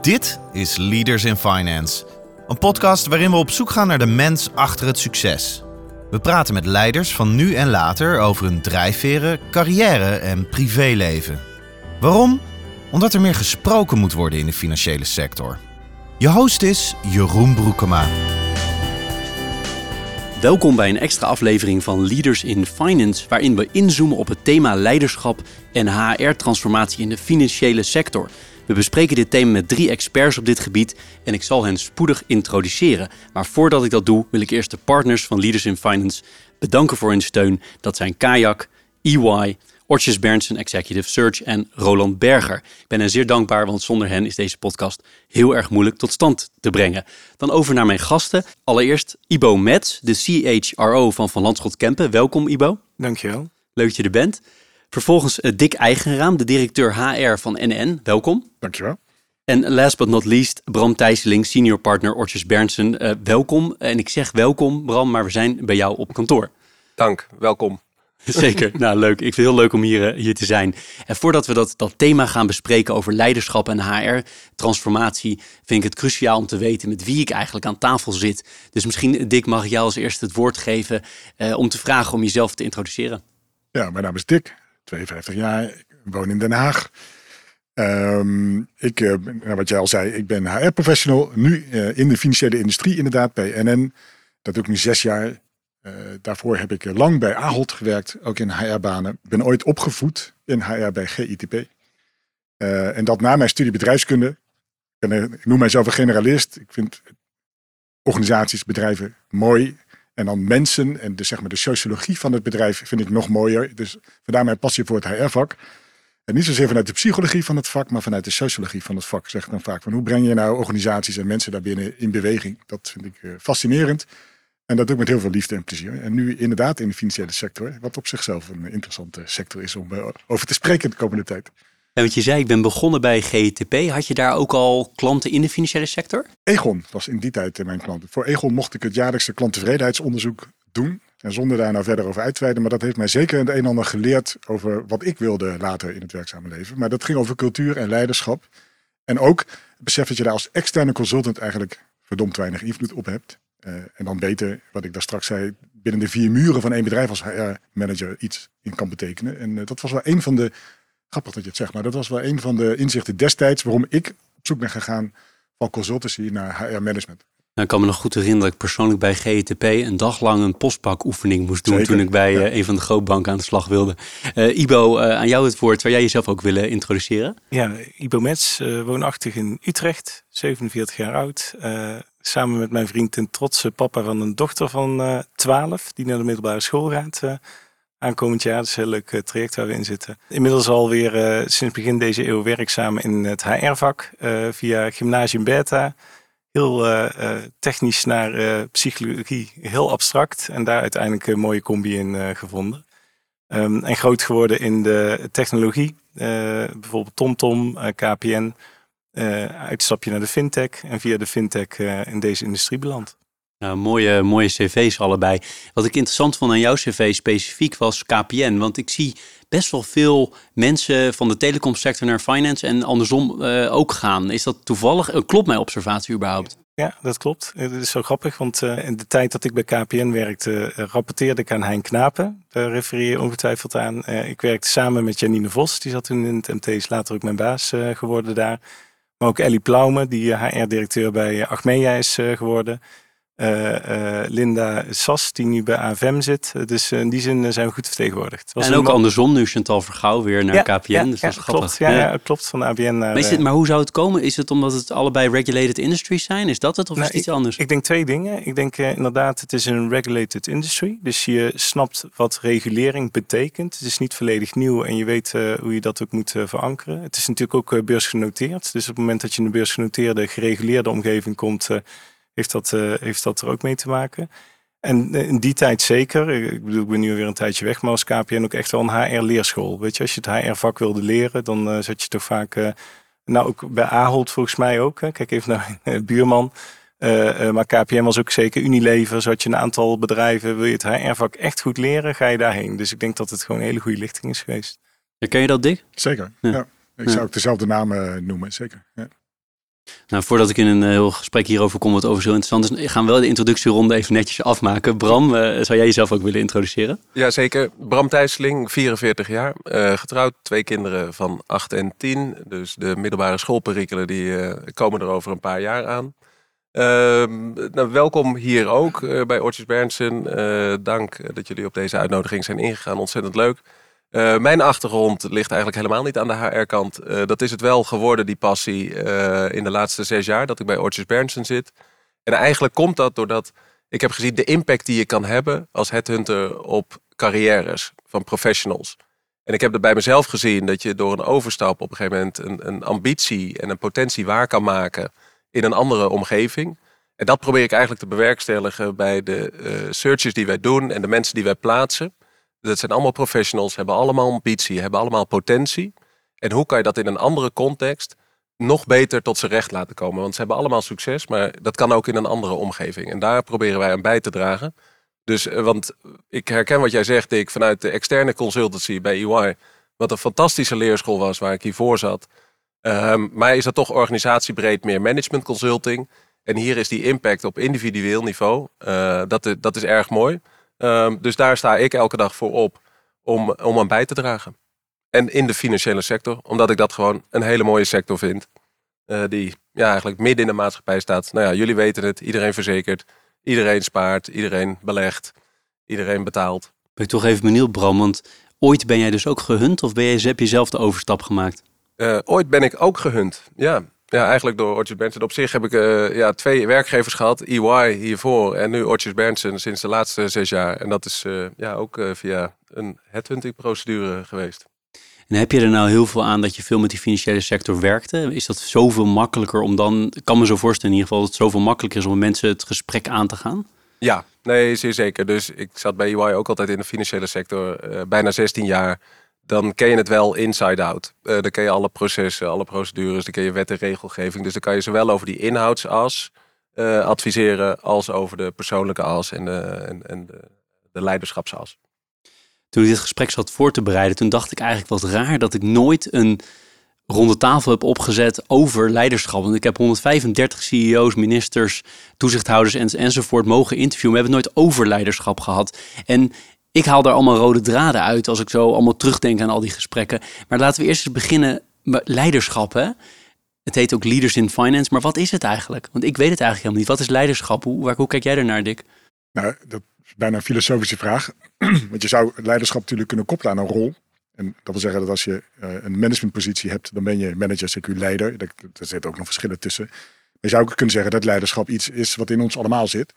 Dit is Leaders in Finance, een podcast waarin we op zoek gaan naar de mens achter het succes. We praten met leiders van nu en later over hun drijfveren, carrière en privéleven. Waarom? Omdat er meer gesproken moet worden in de financiële sector. Je host is Jeroen Broekema. Welkom bij een extra aflevering van Leaders in Finance, waarin we inzoomen op het thema leiderschap en HR-transformatie in de financiële sector. We bespreken dit thema met drie experts op dit gebied en ik zal hen spoedig introduceren. Maar voordat ik dat doe, wil ik eerst de partners van Leaders in Finance bedanken voor hun steun. Dat zijn Kayak, EY, Ortjes Berndsen Executive Search en Roland Berger. Ik ben hen zeer dankbaar, want zonder hen is deze podcast heel erg moeilijk tot stand te brengen. Dan over naar mijn gasten. Allereerst Ibo Metz, de CHRO van Van Landschot Kempen. Welkom Ibo. Dankjewel. Leuk dat je er bent. Vervolgens uh, Dick Eigenraam, de directeur HR van NN. Welkom. Dankjewel. En last but not least, Bram Thijsseling, senior partner Ortjes Berndsen. Uh, welkom. En ik zeg welkom, Bram, maar we zijn bij jou op kantoor. Dank, welkom. Zeker, nou leuk. Ik vind het heel leuk om hier, hier te zijn. En voordat we dat, dat thema gaan bespreken over leiderschap en HR-transformatie, vind ik het cruciaal om te weten met wie ik eigenlijk aan tafel zit. Dus misschien, Dick, mag ik jou als eerste het woord geven uh, om te vragen om jezelf te introduceren. Ja, mijn naam is Dick, 52 jaar, ik woon in Den Haag. Um, ik, uh, wat jij al zei, ik ben HR-professional, nu uh, in de financiële industrie inderdaad, bij NN. Dat doe ik nu zes jaar. Uh, daarvoor heb ik lang bij Ahold gewerkt, ook in HR-banen. Ik ben ooit opgevoed in HR bij GITP. En dat na mijn studie bedrijfskunde. Uh, ik noem mijzelf een generalist. Ik vind organisaties, bedrijven mooi. En dan mensen en de, zeg maar, de sociologie van het bedrijf vind ik nog mooier. Dus vandaar mijn passie voor het HR-vak. En niet zozeer vanuit de psychologie van het vak, maar vanuit de sociologie van het vak. Zeg ik dan vaak van hoe breng je nou organisaties en mensen daarbinnen in beweging? Dat vind ik fascinerend. En dat doe ik met heel veel liefde en plezier. En nu inderdaad in de financiële sector, wat op zichzelf een interessante sector is om over te spreken de komende tijd. Wat je zei, ik ben begonnen bij GTP. Had je daar ook al klanten in de financiële sector? Egon was in die tijd mijn klant. Voor Egon mocht ik het jaarlijkse klanttevredenheidsonderzoek doen. En zonder daar nou verder over uit te wijden. Maar dat heeft mij zeker het een en ander geleerd over wat ik wilde later in het werkzame leven. Maar dat ging over cultuur en leiderschap. En ook het besef dat je daar als externe consultant eigenlijk verdomd weinig invloed op hebt. Uh, en dan beter, wat ik daar straks zei, binnen de vier muren van één bedrijf als HR-manager iets in kan betekenen. En uh, dat was wel een van de, grappig dat je het zegt, maar dat was wel een van de inzichten destijds waarom ik op zoek ben gegaan van consultancy naar HR-management. Nou, ik kan me nog goed herinneren dat ik persoonlijk bij GTP een dag lang een postbakoefening moest doen Zeker, toen ik bij ja. uh, een van de grootbanken aan de slag wilde. Uh, Ibo, uh, aan jou het woord. Zou jij jezelf ook willen introduceren? Ja, Ibo Metz, woonachtig in Utrecht, 47 jaar oud. samen met mijn vriend een trotse papa van een dochter van 12 die naar de middelbare school gaat aankomend jaar. Dat is een heel leuk traject waar we in zitten. Inmiddels alweer sinds begin deze eeuw werkzaam in het HR-vak via Gymnasium Beta heel technisch naar psychologie, heel abstract. En daar uiteindelijk een mooie combi in gevonden. Um, en groot geworden in de technologie. bijvoorbeeld TomTom, KPN. uitstapje naar de fintech. En via de fintech in deze industrie beland. Nou, mooie, mooie cv's allebei. Wat ik interessant vond aan jouw cv specifiek was KPN. Want ik zie best wel veel mensen van de telecomsector naar finance en andersom uh, ook gaan. Is dat toevallig? Uh, klopt mijn observatie überhaupt? Ja, dat klopt. Het is zo grappig, want uh, in de tijd dat ik bij KPN werkte, rapporteerde ik aan Hein Knapen. Daar refereer je ongetwijfeld aan. ik werkte samen met Janine Vos, die zat toen in het MT, is later ook mijn baas geworden daar. Maar ook Ellie Plaume, die HR-directeur bij Achmea is geworden. Uh, uh, Linda Sas, die nu bij AFM zit. Dus in die zin zijn we goed vertegenwoordigd. Was en ook andersom, nu Chantal Vergouw weer naar ja, KPN. Ja, dus ja, dat is. Klopt, ja, klopt, van ABN naar... Maar, hoe zou het komen? Is het omdat het allebei regulated industries zijn? Is dat het of nou, is het iets ik, anders? Ik denk twee dingen. Ik denk inderdaad, het is een regulated industry. Dus je snapt wat regulering betekent. Het is niet volledig nieuw en je weet hoe je dat ook moet verankeren. Het is natuurlijk ook beursgenoteerd. Dus op het moment dat je in een beursgenoteerde, gereguleerde omgeving komt heeft dat, uh, heeft dat er ook mee te maken. En in die tijd zeker. Ik bedoel, ik ben nu weer een tijdje weg, maar als KPN ook echt wel een HR-leerschool. Weet je, als je het HR-vak wilde leren, dan uh, zat je toch vaak... Uh, nou, ook bij Ahold volgens mij ook. Hè. Kijk even naar uh, buurman. maar KPN was ook zeker Unilever. Had je een aantal bedrijven. Wil je het HR-vak echt goed leren, ga je daarheen. Dus ik denk dat het gewoon een hele goede lichting is geweest. Ja, ken je dat, Dick? Zeker, ja. ja. Ik zou ook dezelfde namen noemen, zeker. Ja. Nou, voordat ik in een heel gesprek hierover kom, wat over zo interessant is, gaan we wel de introductieronde even netjes afmaken. Bram, uh, zou jij jezelf ook willen introduceren? Jazeker. Bram Thijsseling, 44 jaar, uh, getrouwd, twee kinderen van 8 en 10. Dus de middelbare schoolperikelen die komen er over een paar jaar aan. Ehm, nou, welkom hier ook bij Ortjes Berndsen. dank dat jullie op deze uitnodiging zijn ingegaan. Ontzettend leuk. Uh, mijn achtergrond ligt eigenlijk helemaal niet aan de HR-kant. Uh, dat is het wel geworden, die passie, uh, in de laatste zes jaar dat ik bij Ortjes Berndsen zit. En eigenlijk komt dat doordat ik heb gezien de impact die je kan hebben als headhunter op carrières van professionals. En ik heb er bij mezelf gezien dat je door een overstap op een gegeven moment een, een ambitie en een potentie waar kan maken in een andere omgeving. En dat probeer ik eigenlijk te bewerkstelligen bij de searches die wij doen en de mensen die wij plaatsen. Dat zijn allemaal professionals, hebben allemaal ambitie, hebben allemaal potentie. En hoe kan je dat in een andere context nog beter tot zijn recht laten komen? Want ze hebben allemaal succes, maar dat kan ook in een andere omgeving. En daar proberen wij aan bij te dragen. Dus, eh, want ik herken wat jij zegt, Dick, vanuit de externe consultancy bij EY. Wat een fantastische leerschool was waar ik hiervoor zat. Um, maar is dat toch organisatiebreed meer management consulting. En hier is die impact op individueel niveau. Uh, dat, dat is erg mooi. Ehm, dus daar sta ik elke dag voor op om, om aan bij te dragen. En in de financiële sector, omdat ik dat gewoon een hele mooie sector vind. Uh, die ja, eigenlijk midden in de maatschappij staat. Nou ja, jullie weten het, iedereen verzekert, iedereen spaart, iedereen belegt, iedereen betaalt. Ben ik toch even benieuwd, Bram, want ooit ben jij dus ook gehunt of ben jij, heb je zelf de overstap gemaakt? Uh, ooit ben ik ook gehunt, ja. Ja, eigenlijk door Ortjes Berndsen. Op zich heb ik uh, ja, twee werkgevers gehad. EY hiervoor en nu Ortjes Berndsen sinds de laatste zes jaar. En dat is uh, ja, ook uh, via een headhunting procedure geweest. En heb je er nou heel veel aan dat je veel met die financiële sector werkte? Is dat zoveel makkelijker om dan, ik kan me zo voorstellen in ieder geval, dat het zoveel makkelijker is om mensen het gesprek aan te gaan? Ja, nee, zeer zeker. Dus ik zat bij EY ook altijd in de financiële sector, bijna 16 jaar dan ken je het wel inside out. Uh, dan ken je alle processen, alle procedures, dan ken je wet en regelgeving. Dus dan kan je zowel over die inhoudsas uh, adviseren als over de persoonlijke as en de, en, de, de leiderschapsas. Toen ik dit gesprek zat voor te bereiden, toen dacht ik eigenlijk wat raar dat ik nooit een ronde tafel heb opgezet over leiderschap. Want ik heb 135 CEO's, ministers, toezichthouders en, enzovoort mogen interviewen. We hebben het nooit over leiderschap gehad. En ik haal daar allemaal rode draden uit als ik zo allemaal terugdenk aan al die gesprekken. Maar laten we eerst eens beginnen met leiderschap. Hè? Het heet ook Leaders in Finance, maar wat is het eigenlijk? Want ik weet het eigenlijk helemaal niet. Wat is leiderschap? Hoe, waar, hoe kijk jij ernaar, Dick? Nou, dat is bijna een filosofische vraag. Want je zou leiderschap natuurlijk kunnen koppelen aan een rol. En dat wil zeggen dat als je uh, een managementpositie hebt, dan ben je manager, CQ leider. Daar, zitten ook nog verschillen tussen. Maar je zou ook kunnen zeggen dat leiderschap iets is wat in ons allemaal zit.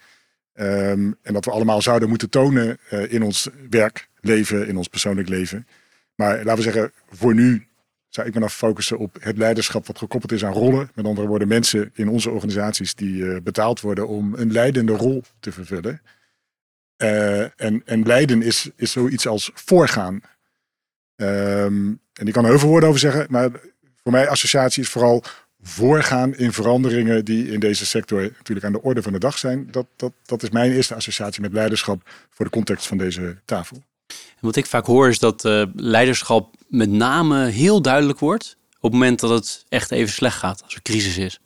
Um, en dat we allemaal zouden moeten tonen uh, in ons werkleven, in ons persoonlijk leven. Maar laten we zeggen, voor nu zou ik me dan focussen op het leiderschap wat gekoppeld is aan rollen. Met andere woorden, mensen in onze organisaties die uh, betaald worden om een leidende rol te vervullen. Uh, en, en leiden is, is zoiets als voorgaan. Um, en ik kan er heel veel woorden over zeggen, maar voor mij associatie is vooral voorgaan in veranderingen die in deze sector natuurlijk aan de orde van de dag zijn. Dat, dat, dat is mijn eerste associatie met leiderschap voor de context van deze tafel. En wat ik vaak hoor is dat uh, leiderschap met name heel duidelijk wordt op het moment dat het echt even slecht gaat, als er crisis is.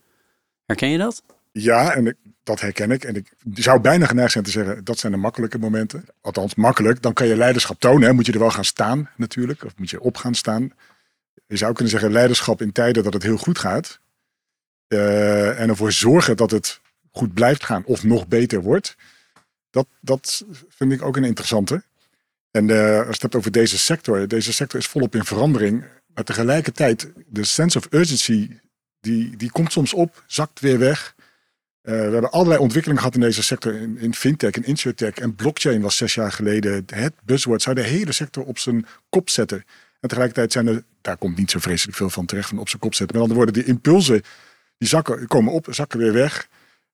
Herken je dat? Ja, en ik, dat herken ik. En ik zou bijna geneigd zijn te zeggen, dat zijn de makkelijke momenten. Althans, makkelijk. Dan kan je leiderschap tonen. Hè. Moet je er wel gaan staan natuurlijk. Of moet je op gaan staan. Je zou kunnen zeggen, leiderschap in tijden dat het heel goed gaat. Uh, en ervoor zorgen dat het goed blijft gaan of nog beter wordt. Dat, dat vind ik ook een interessante. En uh, als je het hebt over deze sector. Deze sector is volop in verandering. Maar tegelijkertijd, de sense of urgency, die, die komt soms op, zakt weer weg. Uh, we hebben allerlei ontwikkelingen gehad in deze sector. In, in fintech en insurtech. En blockchain was zes jaar geleden het buzzword. Zou de hele sector op zijn kop zetten. En tegelijkertijd zijn er, daar komt niet zo vreselijk veel van terecht van op zijn kop zetten. Met andere woorden, die impulsen die zakken, komen op, zakken weer weg.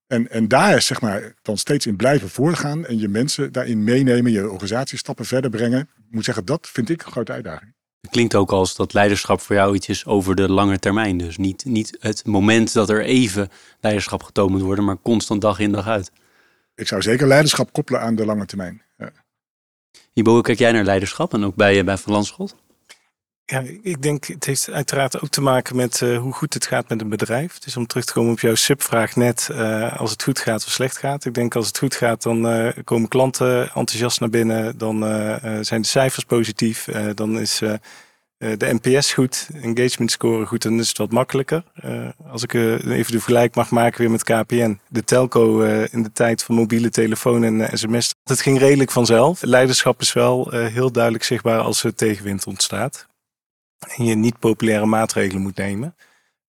En, en daar zeg maar dan steeds in blijven voorgaan en je mensen daarin meenemen, je organisatie stappen verder brengen. Ik moet zeggen, dat vind ik een grote uitdaging. Het klinkt ook als dat leiderschap voor jou iets is over de lange termijn. Dus niet, niet het moment dat er even leiderschap getoond moet worden, maar constant dag in dag uit. Ik zou zeker leiderschap koppelen aan de lange termijn. Ja. Ibo, kijk jij naar leiderschap en ook bij, bij Van Landschot? Ja, ik denk het heeft uiteraard ook te maken met uh, hoe goed het gaat met een bedrijf. Dus om terug te komen op jouw subvraag net, uh, als het goed gaat of slecht gaat. Ik denk als het goed gaat, dan uh, komen klanten enthousiast naar binnen. Dan zijn de cijfers positief. dan is de NPS goed, engagement score goed. Dan is het wat makkelijker. als ik even de vergelijk mag maken weer met KPN. De telco in de tijd van mobiele telefoon en sms. Het ging redelijk vanzelf. Leiderschap is wel heel duidelijk zichtbaar als er tegenwind ontstaat en je niet populaire maatregelen moet nemen.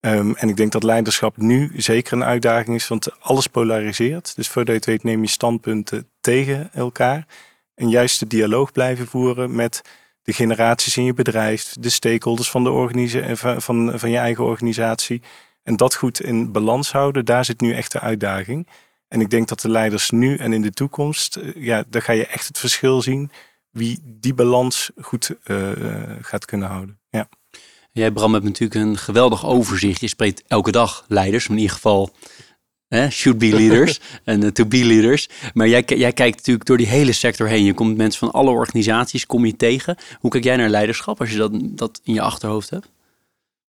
Um, en ik denk dat leiderschap nu zeker een uitdaging is, want alles polariseert. Dus voordat je het weet neem je standpunten tegen elkaar. En juist de dialoog blijven voeren met de generaties in je bedrijf, de stakeholders van, de organisatie, van, van je eigen organisatie. En dat goed in balans houden, daar zit nu echt de uitdaging. En ik denk dat de leiders nu en in de toekomst, eh, ja, daar ga je echt het verschil zien wie die balans goed uh, gaat kunnen houden. Ja. Jij, Bram, hebt natuurlijk een geweldig overzicht. Je spreekt elke dag leiders, in ieder geval hè, should be leaders en uh, to be leaders. Maar jij, jij kijkt natuurlijk door die hele sector heen. Je komt mensen van alle organisaties, kom je tegen. Hoe kijk jij naar leiderschap als je dat, dat in je achterhoofd hebt?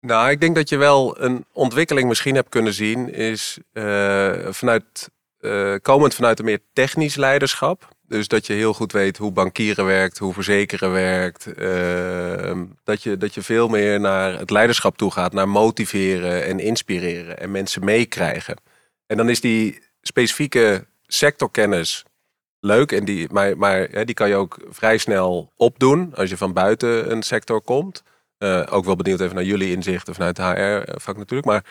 Nou, ik denk dat je wel een ontwikkeling misschien hebt kunnen zien, is uh, vanuit, uh, komend vanuit een meer technisch leiderschap. Dus dat je heel goed weet hoe bankieren werkt, hoe verzekeren werkt. Ehm, dat, je, dat je veel meer naar het leiderschap toe gaat, naar motiveren en inspireren en mensen meekrijgen. En dan is die specifieke sectorkennis leuk, en die, maar, maar die kan je ook vrij snel opdoen als je van buiten een sector komt. Uh, ook wel benieuwd even naar jullie inzichten vanuit HR-vak natuurlijk. Maar,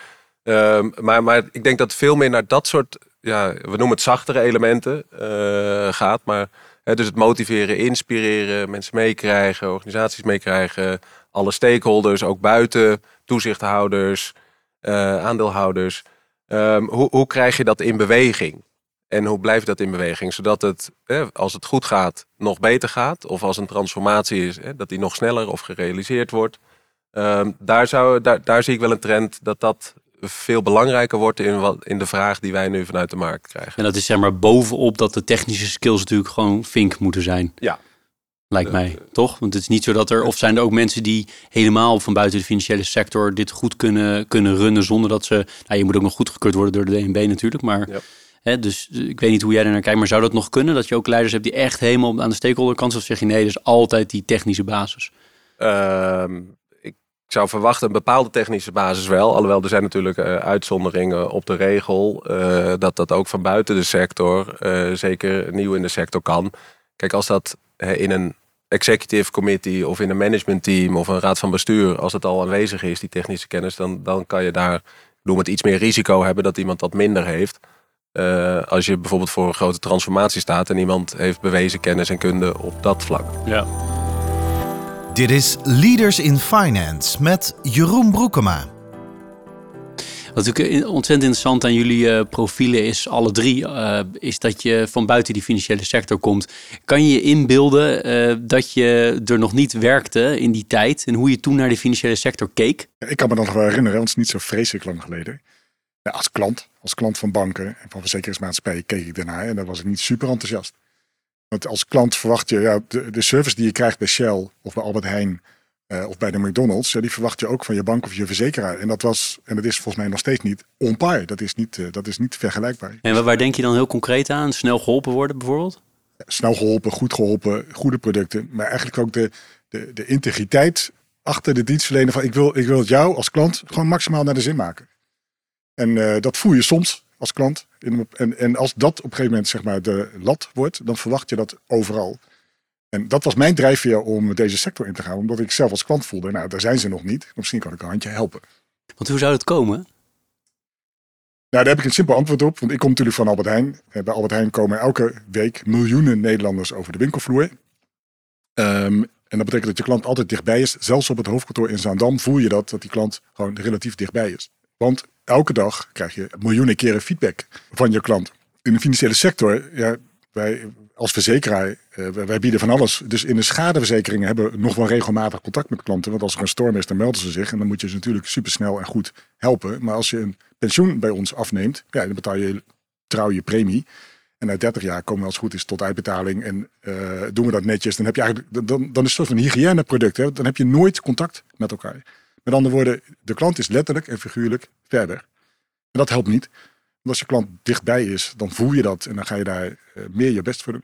uh, maar, maar ik denk dat veel meer naar dat soort ja, we noemen het zachtere elementen uh, gaat. Maar hè, dus het motiveren, inspireren, mensen meekrijgen, organisaties meekrijgen, alle stakeholders, ook buiten, toezichthouders, uh, aandeelhouders. Um, hoe, hoe krijg je dat in beweging? En hoe blijft dat in beweging? Zodat het, hè, als het goed gaat, nog beter gaat. Of als een transformatie is, hè, dat die nog sneller of gerealiseerd wordt. Um, daar, zou, daar zie ik wel een trend dat dat veel belangrijker wordt in, wat, in de vraag die wij nu vanuit de markt krijgen. En dat is zeg maar bovenop dat de technische skills natuurlijk gewoon vink moeten zijn. Ja. Lijkt mij, toch? Want het is niet zo dat er, of zijn er ook mensen die helemaal van buiten de financiële sector dit goed kunnen, kunnen runnen zonder dat ze, nou je moet ook nog goedgekeurd worden door de DNB natuurlijk, maar ja. Hè, dus ik weet niet hoe jij er naar kijkt, maar zou dat nog kunnen? Dat je ook leiders hebt die echt helemaal aan de stakeholderkant, of zeg je nee, dus altijd die technische basis? Ehm, ik zou verwachten een bepaalde technische basis wel. Alhoewel er zijn natuurlijk uh, uitzonderingen op de regel. Uh, dat dat ook van buiten de sector, uh, zeker nieuw in de sector kan. Kijk, als dat in een executive committee of in een management team of een raad van bestuur, als het al aanwezig is, die technische kennis, dan, dan kan je daar, noem het iets meer risico hebben dat iemand dat minder heeft. als je bijvoorbeeld voor een grote transformatie staat en iemand heeft bewezen kennis en kunde op dat vlak. Ja. Dit is Leaders in Finance met Jeroen Broekema. Wat natuurlijk ontzettend interessant aan jullie uh, profielen is, alle drie, uh, is dat je van buiten die financiële sector komt. Kan je je inbeelden uh, dat je er nog niet werkte in die tijd en hoe je toen naar de financiële sector keek? Ik kan me nog wel herinneren, want het is niet zo vreselijk lang geleden. Ja, als klant, als klant van banken en van verzekeringsmaatschappijen keek ik daarnaar en daar was ik niet super enthousiast. Want als klant verwacht je, ja, de, de service die je krijgt bij Shell of bij Albert Heijn uh, of bij de McDonald's, ja, die verwacht je ook van je bank of je verzekeraar. En dat was, en dat is volgens mij nog steeds niet on par. Dat is niet, uh, dat is niet vergelijkbaar. En waar denk je dan heel concreet aan? Snel geholpen worden bijvoorbeeld? snel geholpen, goed geholpen, goede producten. Maar eigenlijk ook de, de, de integriteit achter de dienstverlener van ik wil, ik wil het jou als klant gewoon maximaal naar de zin maken. En uh, dat voel je soms als klant. En, en als dat op een gegeven moment zeg maar de lat wordt, dan verwacht je dat overal. En dat was mijn drijfveer om deze sector in te gaan, omdat ik zelf als klant voelde, nou daar zijn ze nog niet, misschien kan ik een handje helpen. Want hoe zou het komen? Nou, daar heb ik een simpel antwoord op, want ik kom natuurlijk van Albert Heijn. Bij Albert Heijn komen elke week miljoenen Nederlanders over de winkelvloer. Um, en dat betekent dat je klant altijd dichtbij is. Zelfs op het hoofdkantoor in Zaandam voel je dat, dat die klant gewoon relatief dichtbij is. Want elke dag krijg je miljoenen keren feedback van je klant. In de financiële sector, ja, wij als verzekeraar, uh, wij bieden van alles. Dus in de schadeverzekeringen hebben we nog wel regelmatig contact met klanten. Want als er een storm is, dan melden ze zich. En dan moet je ze natuurlijk supersnel en goed helpen. Maar als je een pensioen bij ons afneemt, ja, dan betaal je trouw je premie. En na 30 jaar komen we als het goed is tot uitbetaling en uh, doen we dat netjes. Dan heb je eigenlijk, dan, dan is het een soort van hygiëneproduct. Hè? Dan heb je nooit contact met elkaar. Met andere woorden, de klant is letterlijk en figuurlijk verder. En dat helpt niet. Want als je klant dichtbij is, dan voel je dat en dan ga je daar uh, meer je best voor doen.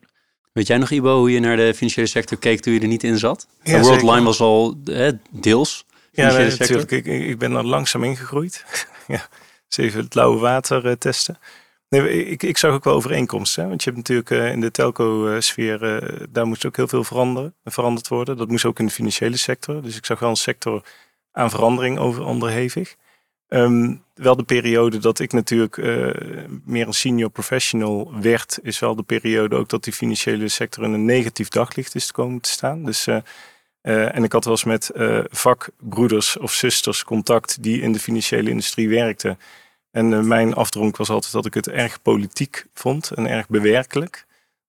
Weet jij nog, Ibo, hoe je naar de financiële sector keek toen je er niet in zat? Ja, Worldline was al hè, deels. Ja, nee, natuurlijk. Ik, ik ben er langzaam ingegroeid. ja, dus even het lauwe water uh, testen. Nee, ik, ik zag ook wel overeenkomsten. Want je hebt natuurlijk uh, in de telco-sfeer, uh, daar moest ook heel veel veranderen, veranderd worden. Dat moest ook in de financiële sector. Dus ik zag wel een sector aan verandering over onderhevig. Um, wel de periode dat ik natuurlijk uh, meer een senior professional werd, is wel de periode ook dat die financiële sector in een negatief daglicht is komen te staan. Dus, uh, uh, en ik had wel eens met vakbroeders of zusters contact die in de financiële industrie werkten. En mijn afdronk was altijd dat ik het erg politiek vond en erg bewerkelijk.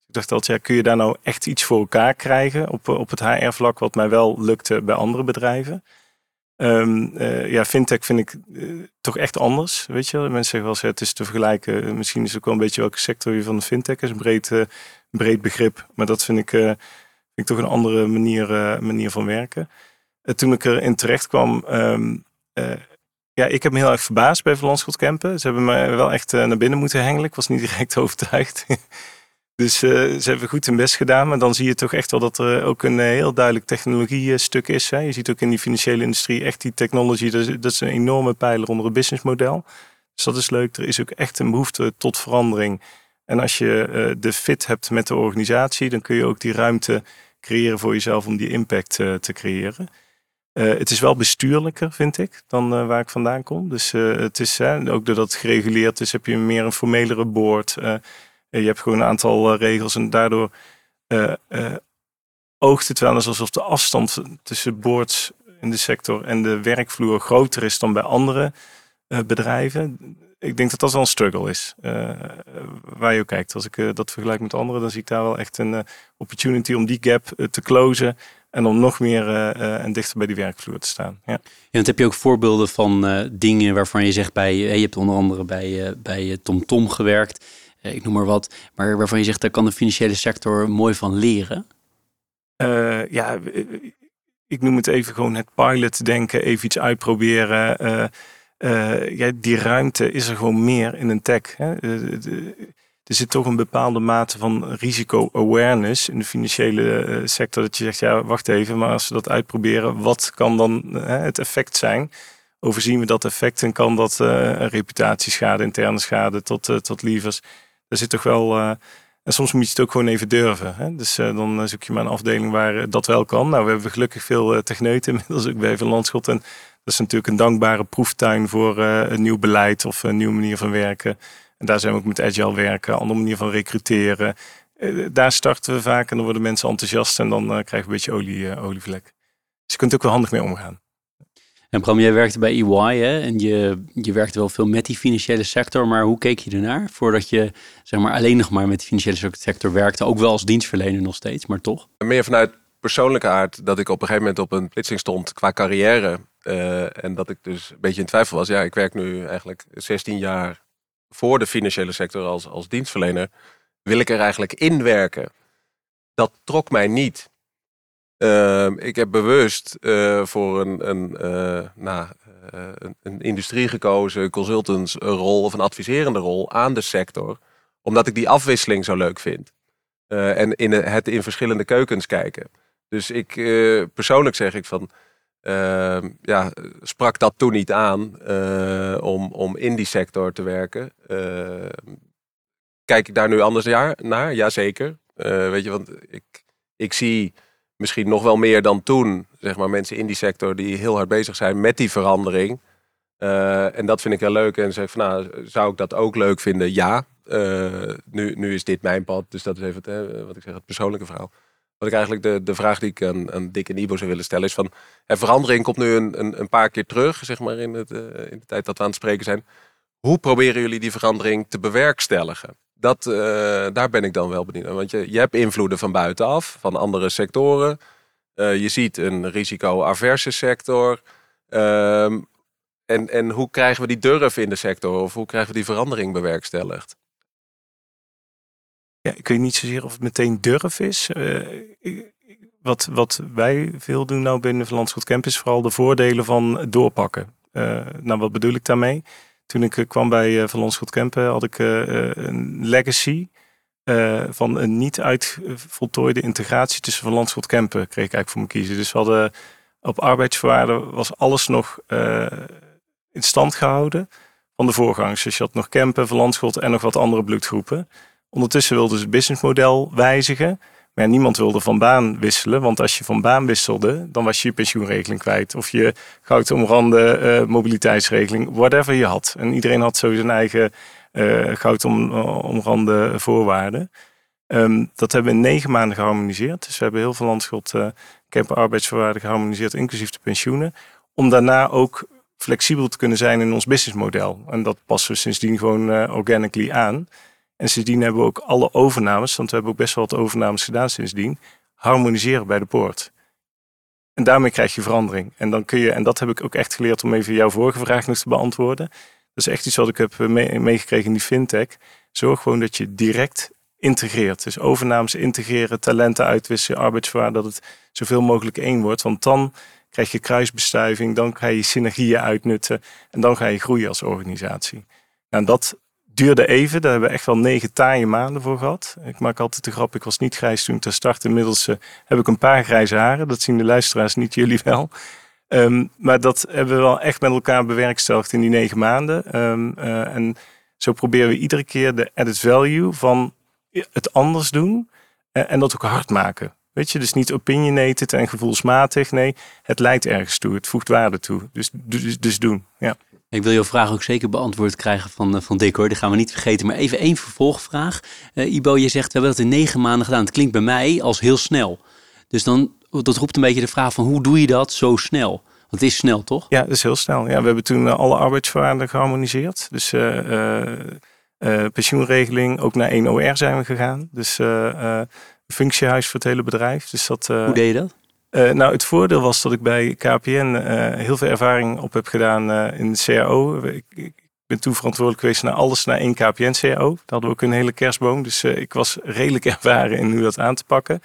Ik dacht altijd, ja, kun je daar nou echt iets voor elkaar krijgen op, op het HR-vlak, wat mij wel lukte bij andere bedrijven. Um, uh, ja, fintech vind ik uh, toch echt anders. Weet je, mensen zeggen wel eens, het is te vergelijken. Misschien is het ook wel een beetje welke sector je van de fintech is. Een breed, breed begrip. Maar dat vind ik, vind ik toch een andere manier, manier van werken. toen ik erin terecht kwam, um, ja, ik heb me heel erg verbaasd bij Van Kempen. Ze hebben me wel echt naar binnen moeten hengelen. Ik was niet direct overtuigd. Dus uh, ze hebben goed hun best gedaan. Maar dan zie je toch echt wel dat er ook een eh, heel duidelijk technologie-stuk is. Hè. Je ziet ook in die financiële industrie echt die technology. Dat is, dat een enorme pijler onder het businessmodel. Dus dat is leuk. Er is ook echt een behoefte tot verandering. En als je de fit hebt met de organisatie, dan kun je ook die ruimte creëren voor jezelf om die impact te creëren. het is wel bestuurlijker, vind ik, dan waar ik vandaan kom. Dus het is ook doordat het gereguleerd is, heb je meer een formelere board. Je hebt gewoon een aantal eh, regels en daardoor uh, uh, oogt het wel eens alsof de afstand tussen boards in de sector en de werkvloer groter is dan bij andere bedrijven. Ik denk dat dat wel een struggle is. waar je ook kijkt. Als ik dat vergelijk met anderen, dan zie ik daar wel echt een opportunity om die gap te closen. En om nog meer en dichter bij die werkvloer te staan. Ja. En dan heb je ook voorbeelden van dingen waarvan je zegt bij, je hebt onder andere bij, bij TomTom Tom gewerkt. Eh, ik noem maar wat, maar waarvan je zegt, daar kan de financiële sector mooi van leren? Uh, ja, ik noem het even gewoon het pilot denken, even iets uitproberen. Uh, ja, die ruimte is er gewoon meer in een tech. Hè? er zit toch een bepaalde mate van risico-awareness in de financiële sector. Dat je zegt, ja, wacht even, maar als we dat uitproberen, wat kan dan het effect zijn? Overzien we dat effect en kan dat reputatieschade, interne schade tot, tot lievers? Er zit toch wel. Uh, en soms moet je het ook gewoon even durven. Hè? Dus uh, dan zoek je maar een afdeling waar dat wel kan. Nou, we hebben gelukkig veel techneuten inmiddels ook bij Van Landschot. En dat is natuurlijk een dankbare proeftuin voor een nieuw beleid of een nieuwe manier van werken. En daar zijn we ook met agile werken, een andere manier van recruteren. daar starten we vaak en dan worden mensen enthousiast en dan krijgen we een beetje olie, olievlek. Dus je kunt er ook wel handig mee omgaan. En Bram, jij werkte bij EY hè? en je, je werkte wel veel met die financiële sector, maar hoe keek je ernaar voordat je zeg maar, alleen nog maar met de financiële sector werkte, ook wel als dienstverlener nog steeds, maar toch? Meer vanuit persoonlijke aard dat ik op een gegeven moment op een plitsing stond qua carrière uh, en dat ik dus een beetje in twijfel was. Ja, ik werk nu eigenlijk 16 jaar voor de financiële sector als, als dienstverlener. Wil ik er eigenlijk in werken? Dat trok mij niet. Uh, ik heb bewust uh, voor een, een, uh, een, industrie gekozen, consultantsrol of een adviserende rol aan de sector. Omdat ik die afwisseling zo leuk vind. en in het in verschillende keukens kijken. Dus ik persoonlijk zeg ik van, ehm, ja, sprak dat toen niet aan om, om in die sector te werken. Ehm, kijk ik daar nu anders naar? Jazeker. weet je, want ik, ik zie misschien nog wel meer dan toen, zeg maar, mensen in die sector die heel hard bezig zijn met die verandering. Uh, en dat vind ik heel leuk. En zeg van, nou, zou ik dat ook leuk vinden? Ja. Uh, nu, nu is dit mijn pad, dus dat is even het, wat ik zeg, het persoonlijke verhaal. Wat ik eigenlijk de, de vraag die ik aan, aan Dick en Ibo zou willen stellen is van... Verandering komt nu een, een, een, paar keer terug, zeg maar, in, het, in de tijd dat we aan het spreken zijn. Hoe proberen jullie die verandering te bewerkstelligen? Dat, uh, daar ben ik dan wel benieuwd. Want je, je hebt invloeden van buitenaf, van andere sectoren. Uh, je ziet een risico-averse sector. Um, en, en hoe krijgen we die durf in de sector? Of hoe krijgen we die verandering bewerkstelligd? Ja, ik weet niet zozeer of het meteen durf is. Uh, wat, wat wij veel doen nou binnen Landschot Camp is vooral de voordelen van doorpakken. Nou, wat bedoel ik daarmee? Toen ik kwam bij uh, Van Landschot Camp had ik een legacy van een niet uitvoltooide integratie tussen Van Landschot Kempen kreeg ik eigenlijk voor me kiezen. Dus we hadden op arbeidsvoorwaarden was alles nog in stand gehouden van de voorgangers. Dus je had nog Kempen, Verlandschot en nog wat andere bloedgroepen. Ondertussen wilden ze het businessmodel wijzigen. Maar niemand wilde van baan wisselen. Want als je van baan wisselde, dan was je je pensioenregeling kwijt. Of je goudomrande uh, mobiliteitsregeling, whatever je had. En iedereen had zo zijn eigen uh, goudomrande voorwaarden. Um, dat hebben we in negen maanden geharmoniseerd. Dus we hebben heel veel landschot uh, camper arbeidsvoorwaarden geharmoniseerd, inclusief de pensioenen. Om daarna ook flexibel te kunnen zijn in ons businessmodel. En dat passen we sindsdien gewoon organically aan. En sindsdien hebben we ook alle overnames, want we hebben ook best wel wat overnames gedaan sindsdien, harmoniseren bij de poort. En daarmee krijg je verandering. En dan kun je, en dat heb ik ook echt geleerd om even jouw vorige vraag nog te beantwoorden. Dat is echt iets wat ik heb meegekregen in die fintech. Zorg gewoon dat je direct integreert. Dus overnames integreren, talenten uitwisselen, arbeidsvoorwaarden, dat het zoveel mogelijk één wordt. Want dan krijg je kruisbestuiving, dan ga je synergieën uitnutten en dan ga je groeien als organisatie. En dat duurde even, daar hebben we echt wel negen taaie maanden voor gehad. Ik maak altijd de grap, ik was niet grijs toen te starten. Inmiddels uh, heb ik een paar grijze haren, dat zien de luisteraars niet, jullie wel. Ehm, maar dat hebben we wel echt met elkaar bewerkstelligd in die negen maanden. Um, uh, en zo proberen we iedere keer de added value van het anders doen uh, en dat ook hard maken. Weet je, dus niet opinionated en gevoelsmatig. Nee, het leidt ergens toe. Het voegt waarde toe. Dus, dus, dus doen. Ja. Ik wil jouw vraag ook zeker beantwoord krijgen van, eh, van Dick hoor. Die gaan we niet vergeten. Maar even één vervolgvraag. Uh, Ibo, je zegt we hebben dat in negen maanden gedaan. Het klinkt bij mij als heel snel. Dus dan, dat roept een beetje de vraag van hoe doe je dat zo snel? Want het is snel, toch? Ja, dat is heel snel. Ja, we hebben toen alle arbeidsvoorwaarden geharmoniseerd. Dus uh, pensioenregeling, ook naar 1 OR zijn we gegaan. Dus functiehuis voor het hele bedrijf. Dus dat, Hoe deed je dat? Uh, nou, het voordeel was dat ik bij KPN eh, heel veel ervaring op heb gedaan uh, in de CAO. Ik, ik, ben toen verantwoordelijk geweest naar alles naar één KPN-CAO. Daar hadden we ook een hele kerstboom. Dus ik was redelijk ervaren in hoe dat aan te pakken.